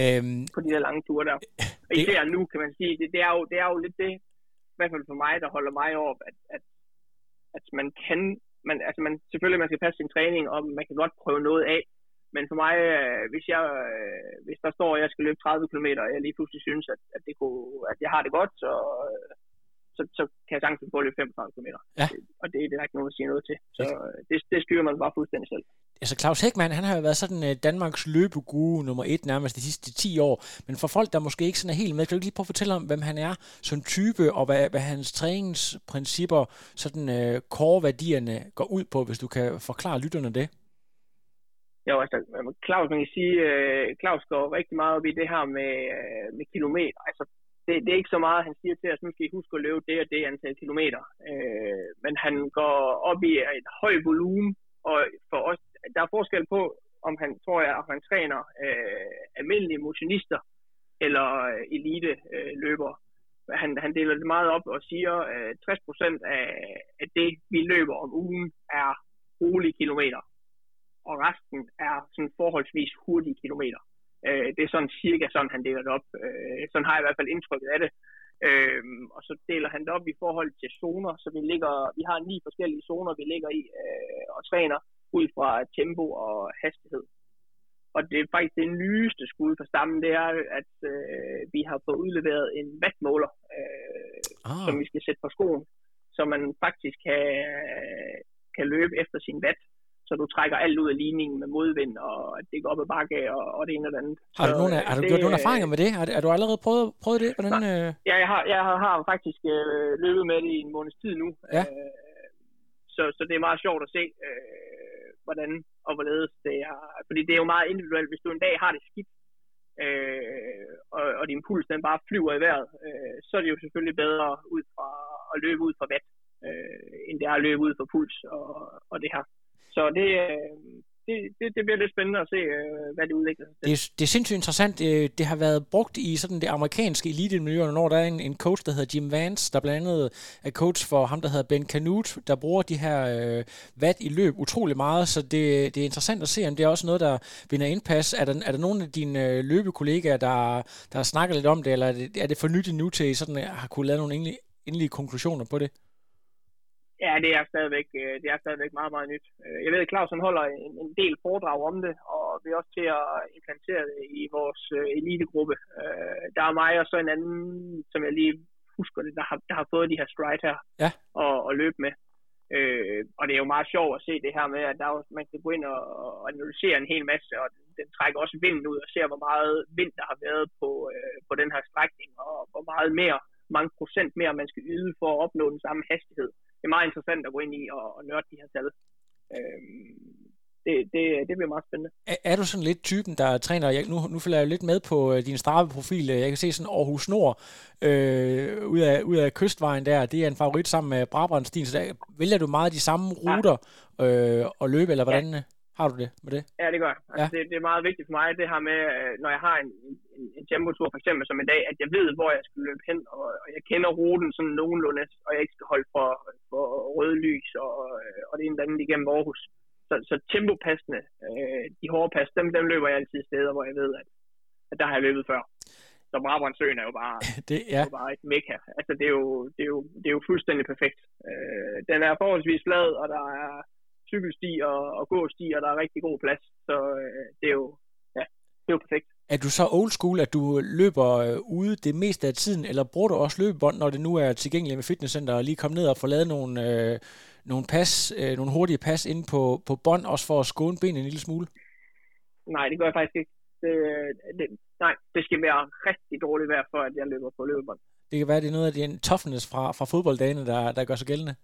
Øhm, på de der lange ture der. Og især nu, kan man sige, det, det, er jo, det er jo lidt det, i hvert fald for mig, der holder mig op, at, at, at man kan, man, altså man, selvfølgelig man skal passe sin træning, og man kan godt prøve noget af, men for mig, øh, hvis, jeg, øh, hvis der står, at jeg skal løbe 30 km, og jeg lige pludselig synes, at, at, det kunne, at jeg har det godt, så, så, så kan jeg sagtens få løbe 35 km. Ja. Og det, det er der ikke nogen at sige noget til. Så det, det styrer man bare fuldstændig selv altså Claus Hækman, han har jo været sådan øh, Danmarks løbeguru nummer et nærmest de sidste 10 år, men for folk, der måske ikke sådan er helt med, kan du lige prøve at fortælle om, hvem han er som type, og hvad, hvad hans træningsprincipper, sådan øh, core-værdierne går ud på, hvis du kan forklare lytterne det? Jo, altså, Claus, man kan sige, øh, Claus går rigtig meget op i det her med, øh, med kilometer. Altså, det, det er ikke så meget, han siger til os, nu skal I huske at løbe det og det antal kilometer. Øh, men han går op i et højt volumen, og for os der er forskel på, om han, tror jeg, om han træner øh, almindelige motionister eller øh, elite øh, løbere. Han, han deler det meget op og siger, at øh, 60% af, af det, vi løber om ugen, er rolige kilometer. Og resten er sådan forholdsvis hurtige kilometer. Øh, det er sådan cirka sådan, han deler det op. Øh, sådan har jeg i hvert fald indtrykket af det. Øh, og så deler han det op i forhold til zoner, så vi ligger, vi har ni forskellige zoner, vi ligger i øh, og træner ud fra tempo og hastighed. Og det er faktisk det nyeste skud for stammen, det er, at øh, vi har fået udleveret en wattmåler, øh, ah. som vi skal sætte på skoen, så man faktisk kan, kan løbe efter sin watt så du trækker alt ud af ligningen med modvind, og det går op ad bakke, og, og det ene og det andet. Har du, nogle, har du det, gjort nogle erfaringer med det? Har, har du allerede prøvet, prøvet det? Hvordan, øh... Ja, jeg har, jeg har, har faktisk øh, løbet med det i en måneds tid nu. Ja. Øh, så, så det er meget sjovt at se. Øh, hvordan og hvorledes det er. Fordi det er jo meget individuelt. Hvis du en dag har det skidt, øh, og, og din puls den bare flyver i vejret, øh, så er det jo selvfølgelig bedre ud fra at løbe ud fra vat, øh, end det er at løbe ud fra puls og, og det her. Så det, øh, det, det, det bliver lidt spændende at se, øh, hvad det udvikler sig Det, det er sindssygt interessant. Øh, det, har været brugt i sådan det amerikanske elite-miljø, når der er en, en coach, der hedder Jim Vance, der blandt andet er coach for ham, der hedder Ben Canute, der bruger de her øh, vat i løb utrolig meget, så det, det er interessant at se, om det er også noget, der vinder indpas. Er der, er der nogle af dine øh, løbekollegaer, der, der snakker lidt om det, eller er det, er det for nyt nu til, sådan øh, har kunne lave nogle endelige, endelige konklusioner på det? Ja, det er stadigvæk, øh, det er stadigvæk meget, meget nyt. Øh, jeg ved, at Claus holder en, en del foredrag om det, og vi er også til at implementere det i vores øh, elitegruppe. Der er mig og så en anden, som jeg lige husker det, der har, der har fået de her stride her ja. og, og løbe med. Øh, og det er jo meget sjovt at se det her med, at der er, man kan gå ind og, og analysere en hel masse, og den, den trækker også vinden ud og ser, hvor meget vind der har været på, øh, på den her strækning, og hvor meget mere, mange procent mere man skal yde for at opnå den samme hastighed det er meget interessant at gå ind i og, og nørde de her tal. Øhm, det, det, det bliver meget spændende. Er, er du sådan lidt typen, der træner, jeg, nu, nu følger jeg jo lidt med på uh, din Strava-profil, jeg kan se sådan Aarhus Nord øh, ud, af, ud af kystvejen der, det er en favorit sammen med Brabrandstien, så der vælger du meget de samme ruter ja. øh, og løbe, eller hvordan ja. Har du det med det? Ja, det gør jeg. Altså, ja. det, det er meget vigtigt for mig, det her med, øh, når jeg har en, en, en tempotur, for eksempel som i dag, at jeg ved, hvor jeg skal løbe hen, og, og jeg kender ruten sådan nogenlunde, og jeg ikke skal holde for, for røde lys og, og det ene eller andet igennem Aarhus. Så, så tempopassende, øh, de hårde pas, dem, dem løber jeg altid steder, hvor jeg ved, at, at der har jeg løbet før. Så Brabrandsøen er jo bare, det, ja. er jo bare et mekka. Altså, det er jo, det er jo, det er jo fuldstændig perfekt. Øh, den er forholdsvis flad, og der er cykelsti og, og gåsti, og der er rigtig god plads. Så øh, det er jo, ja, det er jo perfekt. Er du så old school, at du løber øh, ude det meste af tiden, eller bruger du også løbebånd, når det nu er tilgængeligt med fitnesscenter, og lige komme ned og få lavet nogle, øh, nogle, pas, øh, nogle hurtige pas ind på, på bånd, også for at skåne benene en lille smule? Nej, det gør jeg faktisk ikke. Det, det, nej, det skal være rigtig dårligt vejr, for at jeg løber på løbebånd. Det kan være, det er noget af den toughness fra, fra fodbolddagene, der, der gør sig gældende.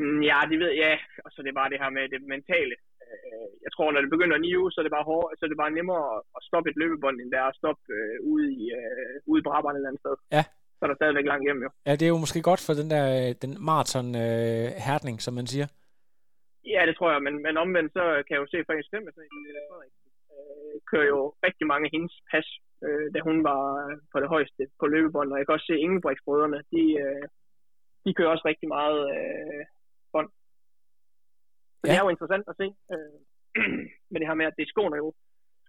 Mm, ja, det ved jeg. Og så det er bare det her med det mentale. Øh, jeg tror, når det begynder at nive, så er det bare hårdt, så er det bare nemmere at stoppe et løbebånd, end det er at stoppe øh, ude, i, øh, ude i Brabant et eller andet sted. Ja. Så er der stadigvæk langt hjem, jo. Ja, det er jo måske godt for den der den maraton øh, hærdning, som man siger. Ja, det tror jeg, men, men omvendt så kan jeg jo se for en stemme, så øh, kører jo rigtig mange af hendes pas, øh, da hun var på det højeste på løbebånd, og jeg kan også se Ingebrigtsbrødrene, de, øh, de kører også rigtig meget øh, bånd. Så ja. det er jo interessant at se, øh, med det her med, at det skåner jo,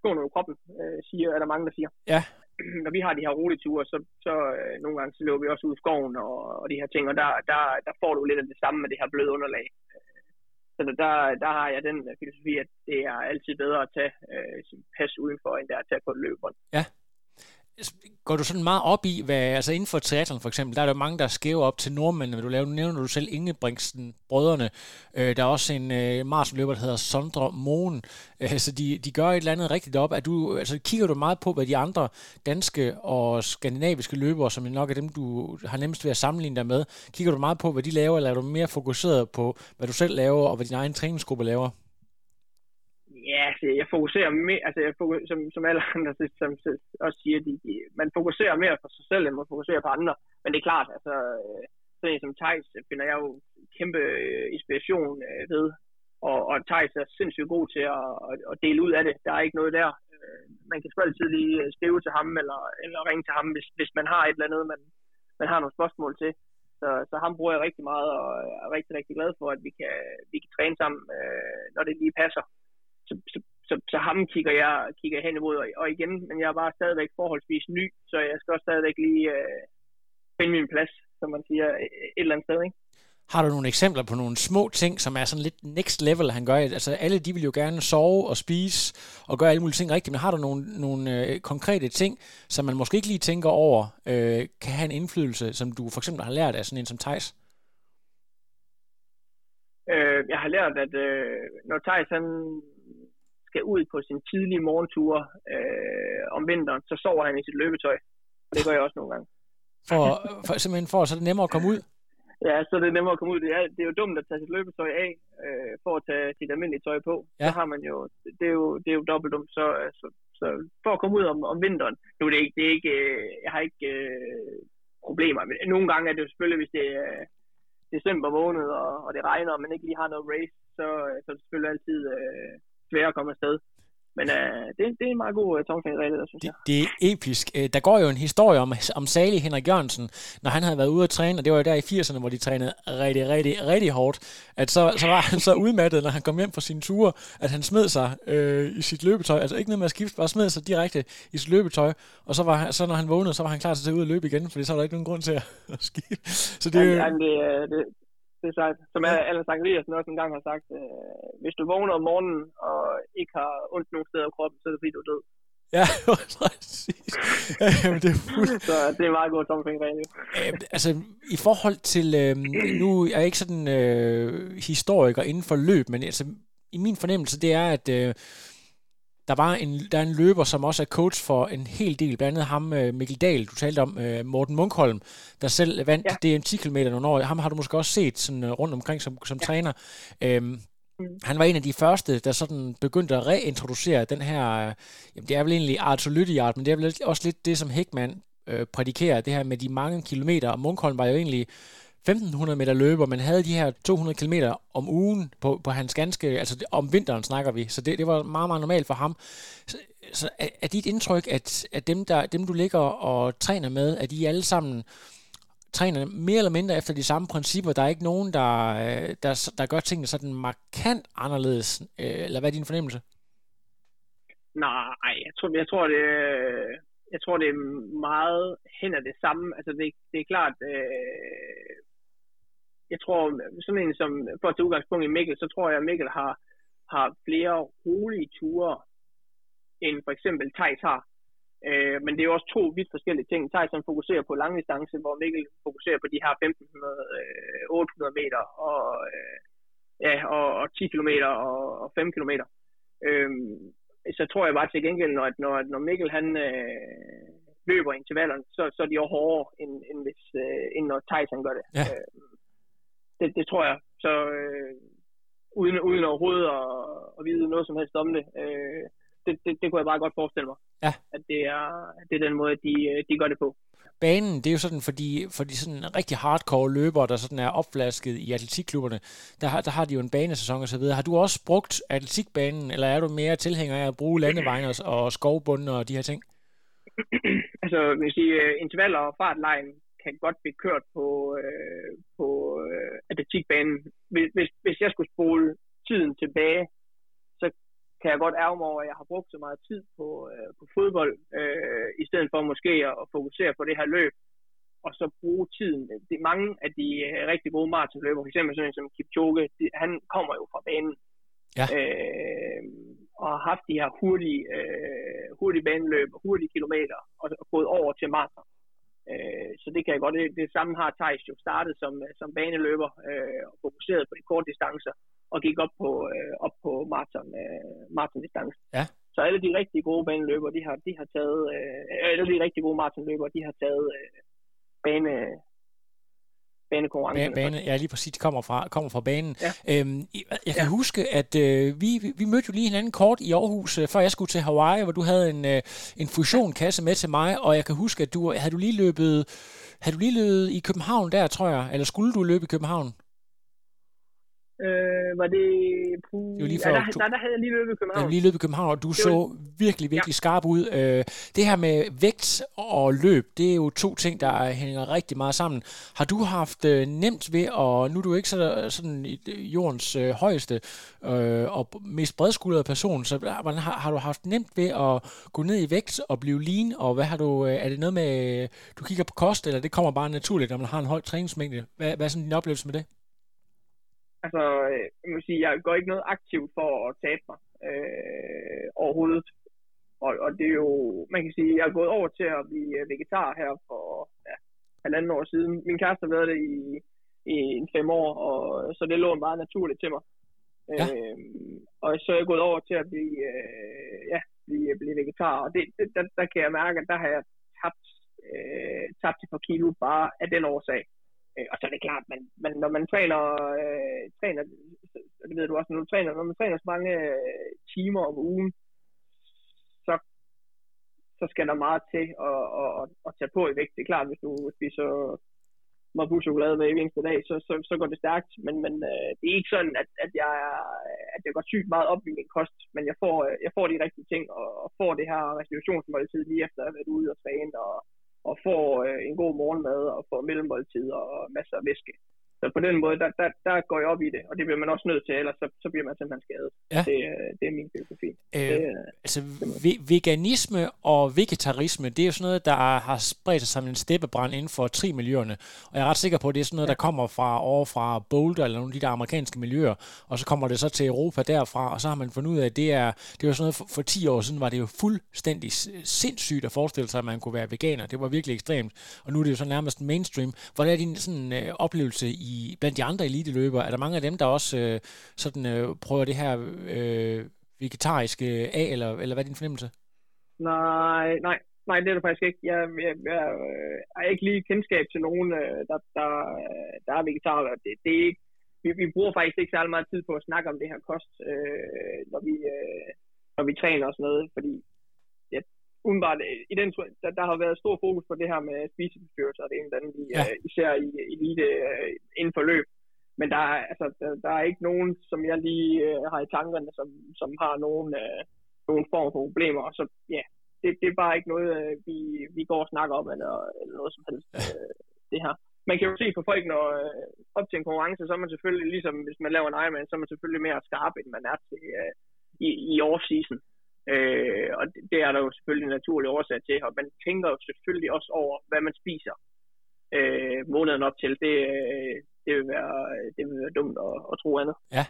skåner jo kroppen, øh, siger, er der mange, der siger. Ja. Når vi har de her rolige ture, så, så øh, nogle gange så løber vi også ud i skoven og, og de her ting, og der, der, der får du lidt af det samme med det her bløde underlag. Så der, der har jeg den filosofi, at det er altid bedre at tage øh, sin pas udenfor, end det er at tage på et løbebånd. Ja. Går du sådan meget op i, hvad, altså inden for triathlon for eksempel, der er der mange, der skæver op til nordmændene, du laver, nu nævner du selv Ingebrigtsen, brødrene, øh, der er også en øh, marsløber, der hedder Sondre Moen, øh, så de, de gør et eller andet rigtigt op. Er du, altså, kigger du meget på, hvad de andre danske og skandinaviske løbere, som nok er dem, du har nemmest ved at sammenligne dig med, kigger du meget på, hvad de laver, eller er du mere fokuseret på, hvad du selv laver, og hvad din egen træningsgruppe laver? Ja, altså, jeg fokuserer mere, altså jeg fokuserer, som, som alle andre som, som også siger, de, de, man fokuserer mere på sig selv, end man fokuserer på andre. Men det er klart, altså øh, sådan en som Thijs øh, finder jeg jo kæmpe øh, inspiration ved. Og, og Thijs er sindssygt god til at, at, at dele ud af det. Der er ikke noget der. Man kan selvfølgelig altid lige skrive til ham, eller, eller ringe til ham, hvis, hvis man har et eller andet, man, man har nogle spørgsmål til. Så, så ham bruger jeg rigtig meget, og er rigtig, rigtig glad for, at vi kan, vi kan træne sammen, når det lige passer så, så, så, så ham kigger jeg, kigger hen imod, og, og igen, men jeg er bare stadigvæk forholdsvis ny, så jeg skal også stadigvæk lige øh, finde min plads, som man siger, et eller andet sted, ikke? Har du nogle eksempler på nogle små ting, som er sådan lidt next level, han gør? Altså alle de vil jo gerne sove og spise og gøre alle mulige ting rigtigt, men har du nogle, nogle øh, konkrete ting, som man måske ikke lige tænker over, øh, kan have en indflydelse, som du for eksempel har lært af sådan en som Thijs? Øh, jeg har lært, at øh, når Thijs han skal ud på sin tidlige morgentur øh, om vinteren, så sover han i sit løbetøj. Det gør jeg også nogle gange. For, for, simpelthen for, så er det nemmere at komme ud? Ja, så er det nemmere at komme ud. Det er, det er jo dumt at tage sit løbetøj af, øh, for at tage sit almindelige tøj på. Ja. Så har man jo, det er jo, det er jo dobbelt dumt. Så, så, så for at komme ud om, om vinteren, nu er det ikke, det er ikke øh, jeg har ikke øh, problemer. Men nogle gange er det jo selvfølgelig, hvis det er december måned, og, og det regner, og man ikke lige har noget race, så, så er det selvfølgelig altid øh, sværere at komme afsted. Men øh, det, det er en meget god uh, tommelfingerregel, der synes det, jeg. Det er episk. Øh, der går jo en historie om, om Sali Henrik Jørgensen, når han havde været ude at træne, og det var jo der i 80'erne, hvor de trænede rigtig, rigtig, rigtig hårdt, at så, så var han så udmattet, når han kom hjem fra sine ture, at han smed sig øh, i sit løbetøj, altså ikke noget med at skifte, bare smed sig direkte i sit løbetøj, og så, var så når han vågnede, så var han klar til at tage ud og løbe igen, fordi så var der ikke nogen grund til at, skifte. Så det, ja, det, det, det er sejt. Som ja. Allan Zachariasen også engang har sagt, øh, hvis du vågner om morgenen og ikke har ondt nogen steder af kroppen, så er det fordi, du er død. Ja, præcis. Jamen, det er fuld... Så det er meget godt tommelfingerregel. Øh, altså, i forhold til, øh, nu er jeg ikke sådan øh, historiker inden for løb, men altså, i min fornemmelse, det er, at øh, der var en, der er en løber, som også er coach for en hel del, blandt andet ham øh, Mikkel Dahl, du talte om, øh, Morten Munkholm, der selv vandt ja. DM 10 km nogle år. Ham har du måske også set sådan, øh, rundt omkring som, som ja. træner. Øhm, mm. Han var en af de første, der sådan begyndte at reintroducere den her, jamen det er vel egentlig Lydiard, men det er vel også lidt det, som Hækman øh, prædikerer, det her med de mange kilometer. Og Munkholm var jo egentlig 1500 meter løber, men havde de her 200 km om ugen på, på hans ganske, altså om vinteren snakker vi, så det, det var meget, meget normalt for ham. Så, så er, er dit indtryk, at, at dem, der, dem, du ligger og træner med, at de alle sammen træner mere eller mindre efter de samme principper. Der er ikke nogen, der, der, der gør tingene sådan markant anderledes. Øh, eller hvad er din fornemmelse? Nej, jeg tror, jeg tror det, jeg tror, det er meget hen af det samme. Altså, det, det er klart, øh, jeg tror, sådan en som, for at tage udgangspunkt i Mikkel, så tror jeg, at Mikkel har, har flere rolige ture, end for eksempel Thijs har. Øh, men det er jo også to vidt forskellige ting. Tyson fokuserer på langdistance, hvor Mikkel fokuserer på de her 1500, øh, 800 meter og, øh, ja, og, og 10 km og, og 5 km. Øh, så tror jeg bare til gengæld, når, når, når Mikkel han øh, løber intervallerne, så, så er de jo hårdere, end, end, hvis, øh, end når Tyson gør det. Ja. Øh, det. Det tror jeg. Så øh, uden, uden overhovedet at, at vide noget som helst om det, øh, det, det, det kunne jeg bare godt forestille mig. Ja. At det er, det er den måde, de, de gør det på. Banen, det er jo sådan, fordi, for de sådan rigtig hardcore løbere, der sådan er opflasket i atletikklubberne, der har, der har de jo en banesæson og så videre. Har du også brugt atletikbanen, eller er du mere tilhænger af at bruge landevejen og skovbunden og de her ting? altså, hvis I uh, intervaller og fartlejen kan godt blive kørt på, øh, på øh, atletikbanen. Hvis, hvis, hvis jeg skulle spole tiden tilbage, kan jeg godt ærge mig over, at jeg har brugt så meget tid på, øh, på fodbold, øh, i stedet for måske at fokusere på det her løb, og så bruge tiden. Det mange af de øh, rigtig gode maratonløbere, f.eks. sådan en som Kipchoge, de, han kommer jo fra banen. Ja. Øh, og har haft de her hurtige, øh, hurtige baneløb, hurtige kilometer, og, og gået over til maraton. Øh, så det kan jeg godt. Det, det samme har Thijs jo startet som, som baneløber øh, og fokuseret på de korte distancer og gik op på, øh, op på maraton, øh, maraton Ja. Så alle de rigtig gode baneløbere, de har, de har taget, øh, alle de rigtig gode maratonløbere, de har taget øh, bane, banekonkurrencen. Bane, ja, lige præcis. De kommer fra, kommer fra banen. Ja. Øhm, jeg kan ja. huske, at øh, vi, vi mødte jo lige hinanden kort i Aarhus, øh, før jeg skulle til Hawaii, hvor du havde en, øh, en fusionkasse med til mig, og jeg kan huske, at du havde du lige løbet, havde du lige løbet i København der, tror jeg, eller skulle du løbe i København? Øh, var det... Puh, det var lige før, ja, der, der, der, havde jeg lige løbet i København. Ja, lige løbet i København, og du så var... virkelig, virkelig ja. skarp ud. Øh, det her med vægt og løb, det er jo to ting, der hænger rigtig meget sammen. Har du haft øh, nemt ved, og nu er du ikke så, sådan jordens øh, højeste øh, og mest bredskuldrede person, så hvordan har, har du haft nemt ved at gå ned i vægt og blive lean, og hvad har du, øh, er det noget med, du kigger på kost, eller det kommer bare naturligt, når man har en høj træningsmængde? Hvad, hvad er sådan din oplevelse med det? Altså, øh, jeg må sige, jeg går ikke noget aktivt for at tabe mig øh, overhovedet. Og, og det er jo, man kan sige, jeg er gået over til at blive vegetar her for ja, halvanden år siden. Min kæreste har været det i, i en fem år, og så det lå meget naturligt til mig. Ja. Øh, og så er jeg gået over til at blive, øh, ja, blive, blive vegetar, og det, det, der, der kan jeg mærke, at der har jeg tabt, øh, tabt et par kilo bare af den årsag. Øh, og så er det klart, man, man, når man træner, øh, træner, det ved du også, når du træner, når man træner så mange øh, timer om ugen, så, så skal der meget til at, at, at, at tage på i vægt. Det er klart, hvis du spiser chokolade med i eneste dag, så, så, så går det stærkt. Men, men øh, det er ikke sådan, at, at, jeg, at jeg går sygt meget op i min kost, men jeg får, øh, jeg får de rigtige ting, og, og får det her restitutionsmåltid lige efter at have været ude og træne, og, og får øh, en god morgenmad og får mellemmåltider og masser af væske. Så på den måde, der, der, der går jeg op i det, og det bliver man også nødt til, ellers så, så bliver man simpelthen skadet. Ja. Det, det er min filosofi. Øh, det, altså, ve- veganisme og vegetarisme, det er jo sådan noget, der har spredt sig som en steppebrand inden for tri-miljøerne. Og jeg er ret sikker på, at det er sådan noget, der kommer fra over fra Boulder eller nogle af de der amerikanske miljøer, og så kommer det så til Europa derfra, og så har man fundet ud af, at det er, det var sådan noget, for, for 10 år siden var det jo fuldstændig sindssygt at forestille sig, at man kunne være veganer. Det var virkelig ekstremt, og nu er det jo så nærmest mainstream. Hvordan er din sådan, øh, oplevelse i i, blandt de andre eliteløbere, er der mange af dem, der også øh, sådan, øh, prøver det her øh, vegetariske af, eller, eller hvad er din fornemmelse? Nej, nej, nej, det er det faktisk ikke. Jeg, jeg, jeg, jeg har ikke lige kendskab til nogen, øh, der, der, der er vegetarer. Det, det er ikke, vi, vi bruger faktisk ikke særlig meget tid på at snakke om det her kost, øh, når, vi, øh, når vi træner og sådan noget, fordi umiddelbart, i den, der, der har været stor fokus på det her med spiseforstyrrelser, og det ene eller andet, ja. uh, især i elite uh, inden for løb. Men der er, altså, der, der er ikke nogen, som jeg lige uh, har i tankerne, som, som har nogen, uh, nogen form for problemer. Så ja, det, det er bare ikke noget, uh, vi, vi går og snakker om, eller, eller noget som helst, uh, det her. Man kan jo se på folk, når uh, op til en konkurrence, så er man selvfølgelig, ligesom hvis man laver en Ironman, så er man selvfølgelig mere skarp, end man er til uh, i, i off-season. Øh, og det, det er der jo selvfølgelig en naturlig årsag til, og man tænker jo selvfølgelig også over, hvad man spiser øh, måneden op til. Det, øh, det, vil, være, det vil være dumt at, at tro andet. Ja,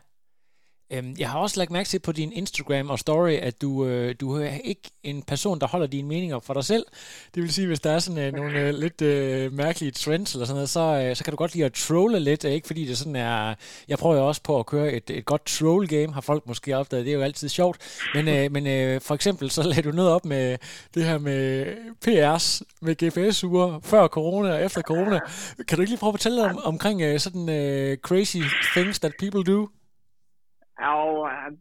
Øhm, jeg har også lagt mærke til på din Instagram og story, at du, øh, du er ikke en person, der holder dine meninger for dig selv. Det vil sige, hvis der er sådan øh, nogle øh, lidt øh, mærkelige trends eller sådan noget, så, øh, så kan du godt lide at trolle lidt. Øh, ikke fordi det sådan er... Jeg prøver jo også på at køre et, et godt troll-game, har folk måske opdaget. Det er jo altid sjovt. Men, øh, men øh, for eksempel, så lagde du noget op med det her med PR's, med GPS-ure, før corona og efter corona. Kan du ikke lige prøve at fortælle om, omkring øh, sådan øh, crazy things that people do? Ja,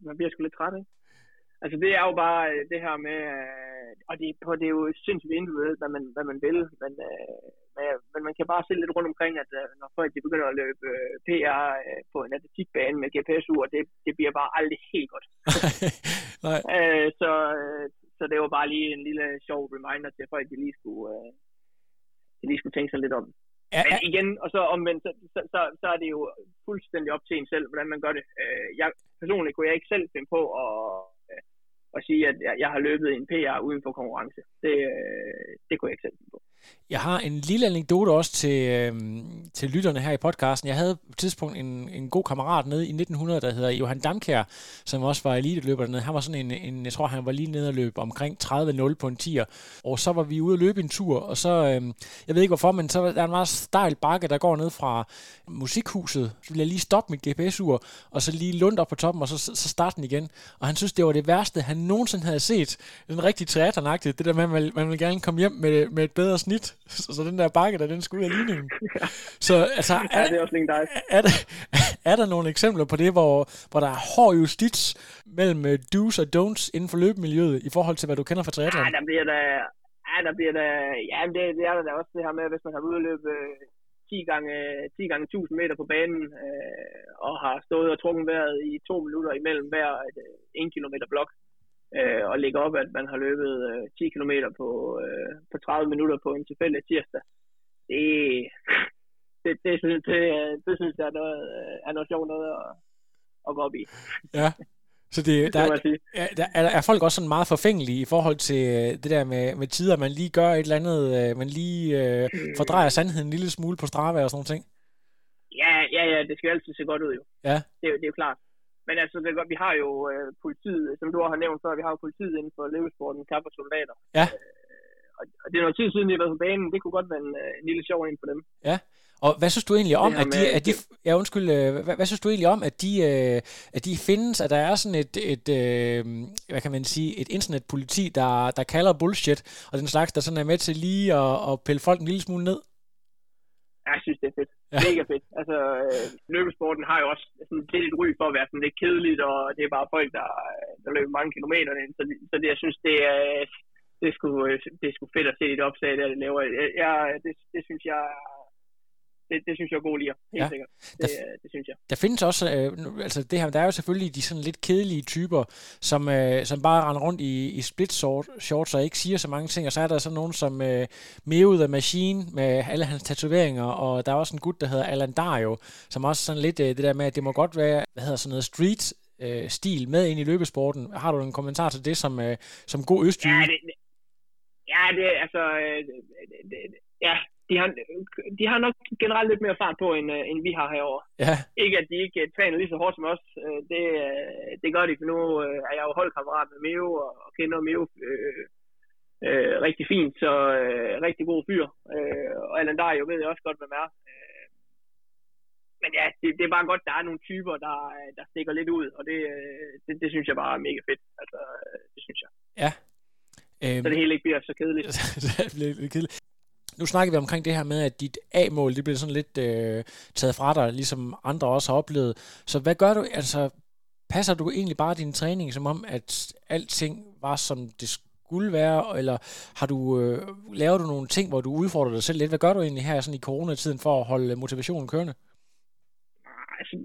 man bliver sgu lidt træt, ikke? Altså det er jo bare øh, det her med, øh, og det, på, det er jo sindssygt individuelt, hvad man, hvad man vil, men, øh, men man kan bare se lidt rundt omkring, at når folk de begynder at løbe PR på en atletikbane med GPS-ur, det, det bliver bare aldrig helt godt. Nej. så, så det var bare lige en lille sjov reminder til folk, de lige skulle, de lige skulle tænke sig lidt om. Ja, Men igen, og så omvendt, så, så, så, så er det jo fuldstændig op til en selv, hvordan man gør det. Øh, jeg, personligt kunne jeg ikke selv finde på at, at sige, at jeg, jeg har løbet en PR uden for konkurrence. Det, øh, det kunne jeg ikke selv på. Jeg har en lille anekdote også til, øh, til lytterne her i podcasten. Jeg havde på et tidspunkt en, en god kammerat nede i 1900, der hedder Johan Damkær, som også var elite-løber dernede. Han var sådan en, en, jeg tror han var lige nede og løb omkring 30-0 på en tier. Og så var vi ude at løbe en tur, og så, øh, jeg ved ikke hvorfor, men så der er en meget stejl bakke, der går ned fra musikhuset. Så ville jeg lige stoppe mit GPS-ur, og så lige lunde op på toppen, og så, så starte den igen. Og han synes, det var det værste, han nogensinde havde set. En rigtig triathlon Det der med, at man, man vil gerne komme hjem med, med et bedre snit. Så, så den der bakke der, den skulle ud af ligningen. Så altså, er, ja, det er også er, er, der, er der nogle eksempler på det, hvor, hvor der er hård justits mellem uh, do's og don'ts inden for løbemiljøet i forhold til, hvad du kender fra triathlon? Ja, der bliver der, ja, der bliver der, ja, det, det er der da også det her med, hvis man har udløbet 10 gange, 10 gange 1000 meter på banen, øh, og har stået og trukket vejret i to minutter imellem hver et, 1 øh, kilometer blok, øh, og lægge op, at man har løbet øh, 10 km på, øh, på 30 minutter på en tilfældig tirsdag. Det, det, det, det, det, det synes jeg er noget, er noget sjovt noget at, at gå op i. Ja. Så det, der, er, der, er, er folk også sådan meget forfængelige i forhold til øh, det der med, med tider, man lige gør et eller andet, øh, man lige øh, mm. fordrejer sandheden en lille smule på Strava og sådan noget ting? Ja, ja, ja, det skal altid se godt ud jo. Ja. Det, det er jo klart. Men altså, det, vi har jo øh, politiet, som du har nævnt før, vi har jo politiet inden for levesporten, kapper soldater. Ja. Øh, og, det er noget tid siden, de har været på banen. Det kunne godt være en, øh, en lille sjov ind på dem. Ja. Og hvad synes du egentlig om, at de, at de, ja undskyld, øh, hvad, hvad synes du egentlig om, at de, øh, at de findes, at der er sådan et, et hvad kan man sige, et internetpoliti, der, der kalder bullshit, og den slags, der sådan er med til lige at, at pille folk en lille smule ned? Jeg synes. Ja. Mega fedt. Altså, øh, løbesporten har jo også sådan lidt et ry for at være sådan lidt kedeligt, og det er bare folk, der, øh, der løber mange kilometer. Så, så det, jeg synes, det er, øh, det er, sgu, øh, det er sgu fedt at se et opslag, der det laver. Jeg, det, det synes jeg det, det synes jeg er god lige, helt ja. sikkert. Det, der, det synes jeg. Der findes også, øh, altså det her, der er jo selvfølgelig de sådan lidt kedelige typer, som, øh, som bare render rundt i, i split shorts og ikke siger så mange ting, og så er der sådan nogen som øh, Meo the Machine med alle hans tatoveringer, og der er også en gut, der hedder Alan Dario, som også sådan lidt øh, det der med, at det må godt være, hvad hedder sådan noget, street øh, stil med ind i løbesporten. Har du en kommentar til det som, øh, som god østjyde? Ja, det, ja, det, altså, øh, det, det, ja, de har, de har nok generelt lidt mere fart på, end, øh, end vi har herovre. Ja. Ikke at de ikke træner lige så hårdt som os. Øh, det, øh, det gør de, for nu er jeg jo holdkammerat med Meo, og kender Meo øh, øh, rigtig fint, så øh, rigtig god fyr. Øh, og Alan Dario ved jeg også godt, hvem er. Øh, men ja, det, det er bare godt, der er nogle typer, der, der stikker lidt ud, og det, det, det synes jeg bare er mega fedt. Altså, det synes jeg. Ja. Øhm, så det hele ikke bliver så kedeligt. det bliver lidt kedeligt nu snakker vi omkring det her med, at dit A-mål, det bliver sådan lidt øh, taget fra dig, ligesom andre også har oplevet. Så hvad gør du, altså passer du egentlig bare din træning som om, at alting var som det skulle være, eller har du, øh, laver du nogle ting, hvor du udfordrer dig selv lidt? Hvad gør du egentlig her sådan i coronatiden for at holde motivationen kørende? Ah, altså,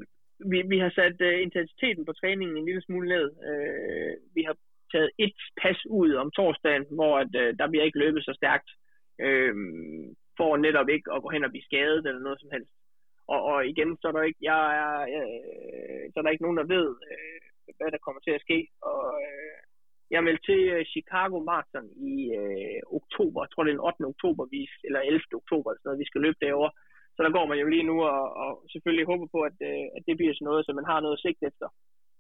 vi, vi har sat øh, intensiteten på træningen en lille smule ned. Øh, vi har taget et pas ud om torsdagen, hvor at, øh, der bliver ikke løbet så stærkt, øh, for netop ikke at gå hen og blive skadet eller noget som helst. Og, og igen, så er der ikke, jeg, er, jeg, så er der ikke nogen, der ved, øh, hvad der kommer til at ske. Og øh, jeg meldte til øh, Chicago Marathon i øh, oktober, jeg tror det er den 8. oktober, vi, eller 11. oktober, så vi skal løbe derovre. Så der går man jo lige nu og, og selvfølgelig håber på, at, øh, at det bliver sådan noget, så man har noget sigt efter.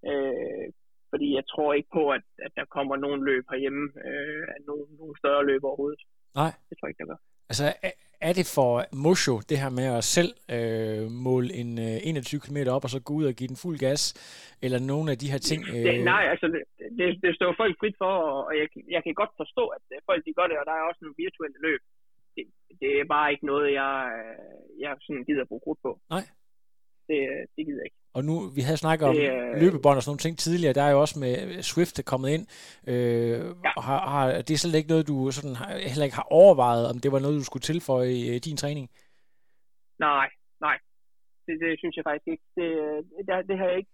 Øh, fordi jeg tror ikke på, at, at der kommer nogen løb herhjemme, øh, nogen, nogen større løb overhovedet. Nej. Det tror jeg ikke, der gør. Altså, er det for Mosho, det her med at selv øh, måle en øh, 21 km op, og så gå ud og give den fuld gas, eller nogle af de her ting? Øh... Det, nej, altså, det, det, det står folk frit for, og jeg, jeg kan godt forstå, at folk de gør det, og der er også nogle virtuelle løb. Det, det er bare ikke noget, jeg, jeg sådan gider at bruge krudt på. Nej. Det, det gider jeg ikke. Og nu, vi havde snakket om det, løbebånd og sådan nogle ting tidligere, der er jo også med Swift er kommet ind. Øh, ja. har, har, det er slet ikke noget, du sådan, har, heller ikke har overvejet, om det var noget, du skulle tilføje i, i din træning? Nej, nej. Det, det synes jeg faktisk ikke. Det, det, det, har jeg ikke,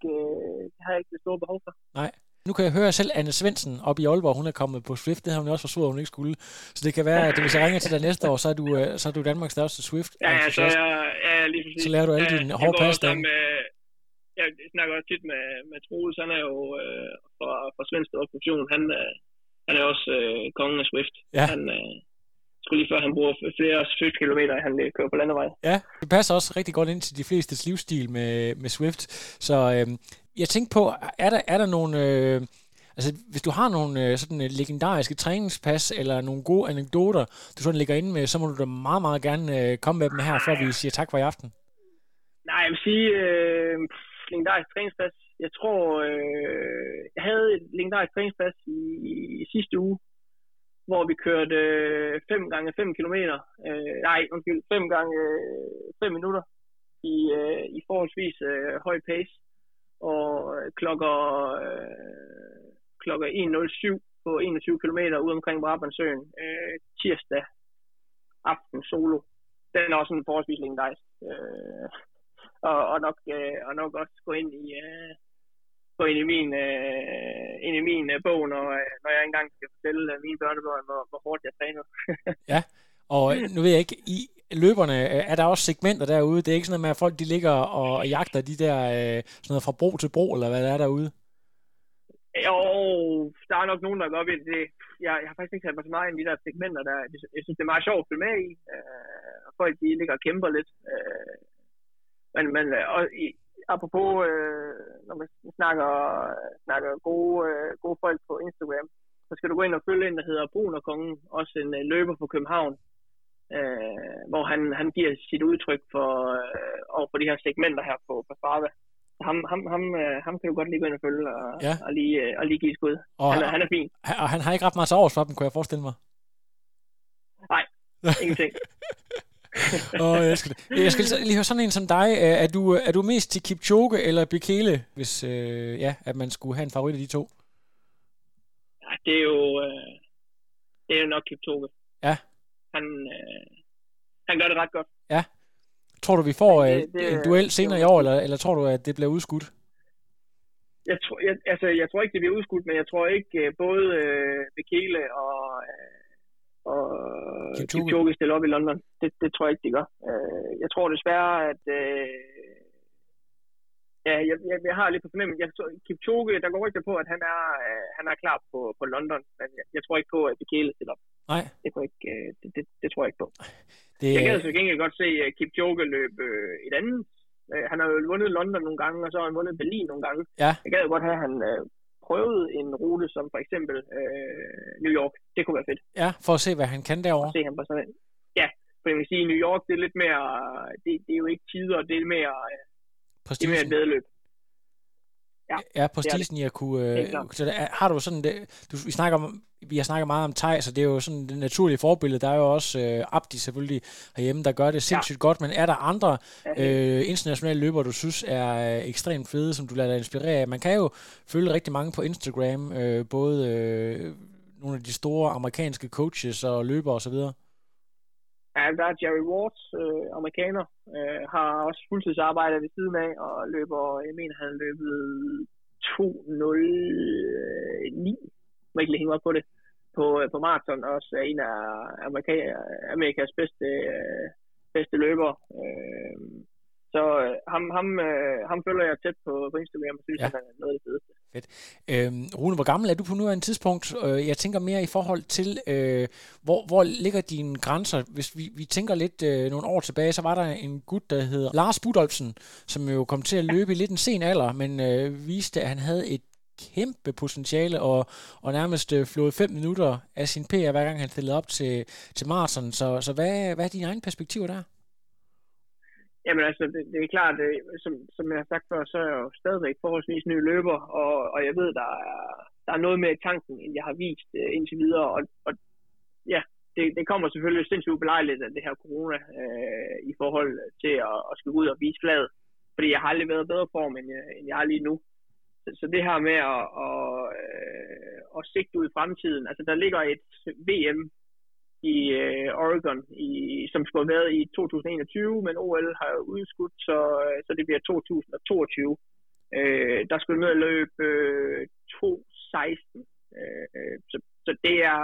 det har jeg ikke det store behov for. Nej. Nu kan jeg høre selv Anne Svendsen op i Aalborg, hun er kommet på Swift. Det har hun også forsvoret, at hun ikke skulle. Så det kan være, at hvis jeg ringer til dig næste år, så er du, så er du Danmarks største Swift. Ja, ja, så, jeg, ja, lige præcis. Så lærer du alle ja, dine hårde pas der. Jeg snakker også tit med, med Troels, han er jo øh, fra, fra Svensk Opposition. Han, øh, han er også øh, kongen af Swift. Ja. Han, øh, skulle lige før han bruger flere kilometer, han kører på landevej. Ja, det passer også rigtig godt ind til de fleste livsstil med, med Swift. Så øh, jeg tænkte på, er der, er der nogle... Øh, altså, hvis du har nogle øh, sådan legendariske træningspas, eller nogle gode anekdoter, du sådan ligger inde med, så må du da meget, meget gerne øh, komme med dem her, før vi siger tak for i aften. Nej, jeg vil sige, øh, legendarisk træningspas. Jeg tror, øh, jeg havde et legendarisk træningspas i, i, i sidste uge, hvor vi kørte 5 øh, gange 5 km. Øh, nej, undskyld, 5 gange øh, 5 minutter i, øh, i forholdsvis øh, høj pace og klokker, øh, kl. 1.07 på 21 km ude omkring Brabantsøen øh, tirsdag aften solo. Den er også en forholdsvis legendarisk. Øh, og, og, nok, øh, og nok også gå ind i, øh, gå ind i min, øh, ind i min øh, bog, når, øh, når jeg engang skal fortælle øh, mine børnebørn, hvor, hvor hårdt jeg træner. ja, og nu ved jeg ikke, i løberne øh, er der også segmenter derude. Det er ikke sådan noget med, at folk de ligger og jagter de der øh, sådan noget fra bro til bro, eller hvad der er derude? Jo, der er nok nogen, der går op i det. Jeg, jeg har faktisk ikke sat mig så meget ind i de der segmenter der. Jeg synes, det er meget sjovt at følge med i. Øh, og folk, de ligger og kæmper lidt. Øh, men, men øh, og i, apropos, øh, når man snakker, snakker gode, øh, gode folk på Instagram, så skal du gå ind og følge en, der hedder Brunerkongen, også en øh, løber på København, øh, hvor han, han giver sit udtryk for, øh, over for de her segmenter her på, på Strava. Ham, ham, ham, øh, ham kan du godt lige gå ind og følge og, ja. og, lige, øh, og lige give skud. Og han, er, han er fin. Og han har ikke ret meget års for dem, kunne jeg forestille mig. Nej, ingenting. oh, jeg, skal, jeg skal lige høre sådan en som dig. Er du, er du mest til Kipchoge eller Bekele, hvis øh, ja, at man skulle have en favorit af de to? Ja, det er jo, øh, det er jo nok Kipchoge. Ja. Han, øh, han gør det ret godt. Ja. Tror du, vi får det, øh, det, en duel senere i år, eller, eller tror du, at det bliver udskudt? Jeg tror, jeg, altså, jeg tror ikke, det bliver udskudt, men jeg tror ikke, øh, både øh, Bekele og, øh, og Kipchoge. Kipchoge stiller op i London. Det, det tror jeg ikke, de gør. Øh, jeg tror desværre, at øh, ja, jeg, jeg, jeg har lidt på fornemmelse. Jeg Kipchoge, der går ikke på, at han er, øh, han er klar på, på London, men jeg, jeg tror ikke på, at Bekele stiller op. Nej. Det, tror jeg ikke, øh, det, det, det tror jeg ikke på. Det... Jeg kan altså gengæld godt se uh, Kipchoge løbe uh, et andet. Uh, han har jo vundet London nogle gange, og så har han vundet Berlin nogle gange. Ja. Jeg gad godt have, at han uh, prøvede en rute som for eksempel uh, New York. Det kunne være fedt. Ja, for at se, hvad han kan derovre. For at se ham på sådan en. Ja, for jeg vil sige, New York, det er lidt mere, det, det er jo ikke tider, det er mere, uh, det er mere et vedløb. Ja, ja prestigen i at kunne... Øh, så der, har du sådan... Det, du, vi, snakker om, vi har snakket meget om Thijs, så det er jo sådan det naturlige forbillede. Der er jo også øh, Abdi selvfølgelig herhjemme, der gør det sindssygt ja. godt. Men er der andre øh, internationale løbere, du synes er øh, ekstremt fede, som du lader dig inspirere af? Man kan jo følge rigtig mange på Instagram, øh, både... Øh, nogle af de store amerikanske coaches og løbere osv.? Ja, der er Jerry Ward, øh, amerikaner, øh, har også fuldtidsarbejde ved siden af, og løber, jeg mener, han løbet 2.09, må ikke lige hænge op på det, på, på maraton, også er en af Amerika, Amerikas bedste, øh, bedste løbere. Øh, så øh, ham, ham, øh, ham følger jeg tæt på, på Instagram, og synes, ja. han er noget af det fedeste. Fedt. Øhm, Rune, hvor gammel er du på nuværende tidspunkt? Øh, jeg tænker mere i forhold til, øh, hvor, hvor ligger dine grænser? Hvis vi, vi tænker lidt øh, nogle år tilbage, så var der en gut, der hedder Lars Budolfsen, som jo kom til at løbe i lidt en sen alder, men øh, viste, at han havde et kæmpe potentiale og, og nærmest øh, flået fem minutter af sin PR, hver gang han stillede op til, til maraton. Så, så hvad, hvad er dine egne perspektiver der? Jamen altså, det, det er klart, det, som, som jeg har sagt før, så er jeg jo stadigvæk forholdsvis ny løber, og, og jeg ved, der er, der er noget mere i tanken, end jeg har vist uh, indtil videre, og, og ja, det, det kommer selvfølgelig sindssygt ubelejligt af det her corona uh, i forhold til at, at skulle ud og vise fladet, fordi jeg har aldrig været i bedre form, end jeg, end jeg er lige nu. Så, så det her med at, at, at, at sigte ud i fremtiden, altså der ligger et VM i øh, Oregon, i, som skulle have været i 2021, men OL har udskudt, så, øh, så det bliver 2022. Øh, der skulle ned og løbe øh, 2.16. Øh, øh, så, så det er,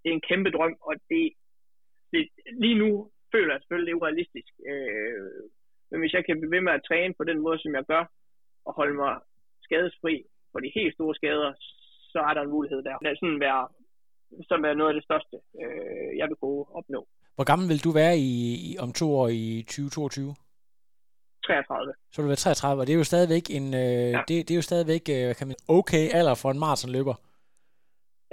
det er en kæmpe drøm, og det, det, lige nu føler jeg selvfølgelig, det er urealistisk. Øh, men hvis jeg kan blive ved med at træne på den måde, som jeg gør, og holde mig skadesfri for de helt store skader, så er der en mulighed der. Det er sådan være som er noget af det største, øh, jeg vil kunne opnå. Hvor gammel vil du være i, i om to år i 2022? 33. Så vil du være 33, og det er jo stadigvæk en, øh, ja. det, det er jo stadigvæk, øh, kan man, okay alder for en maratonløber.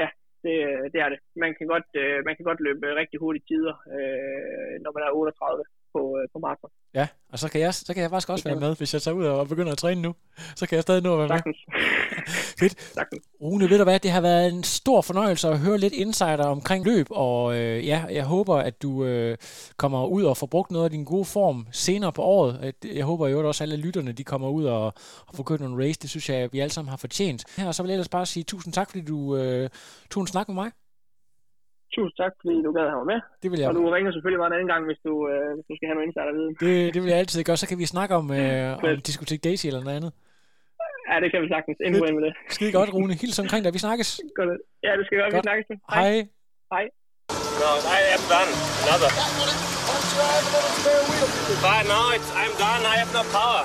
Ja, det, det er det. Man kan godt, øh, man kan godt løbe rigtig hurtige tider, øh, når man er 38 på, øh, på maraton. Ja, og så kan, jeg, så kan jeg faktisk også være med, hvis jeg tager ud og begynder at træne nu. Så kan jeg stadig nå at være med. Fedt. Rune, ved du hvad, det har været en stor fornøjelse at høre lidt insider omkring løb, og øh, ja, jeg håber, at du øh, kommer ud og får brugt noget af din gode form senere på året. Jeg håber jo også, at alle lytterne de kommer ud og, og får kørt nogle race. Det synes jeg, vi alle sammen har fortjent. Her, og så vil jeg ellers bare sige tusind tak, fordi du øh, tog en snak med mig. Tusind tak, fordi du gad have med. Det vil jeg. Og du ringer selvfølgelig bare en anden gang, hvis du, øh, hvis du skal have noget insider-viden. Det, det vil jeg altid gøre. Så kan vi snakke om, øh, om Diskotek Daisy eller noget andet. Ja, det kan vi sagtens. Endnu med det. Skide godt, Rune. Hils omkring dig. Vi snakkes. Godt. Ja, det skal godt. godt. Vi snakkes. Hej. Hej. Hej. No, I am done. Another. But no, it's, I'm done. I have no power.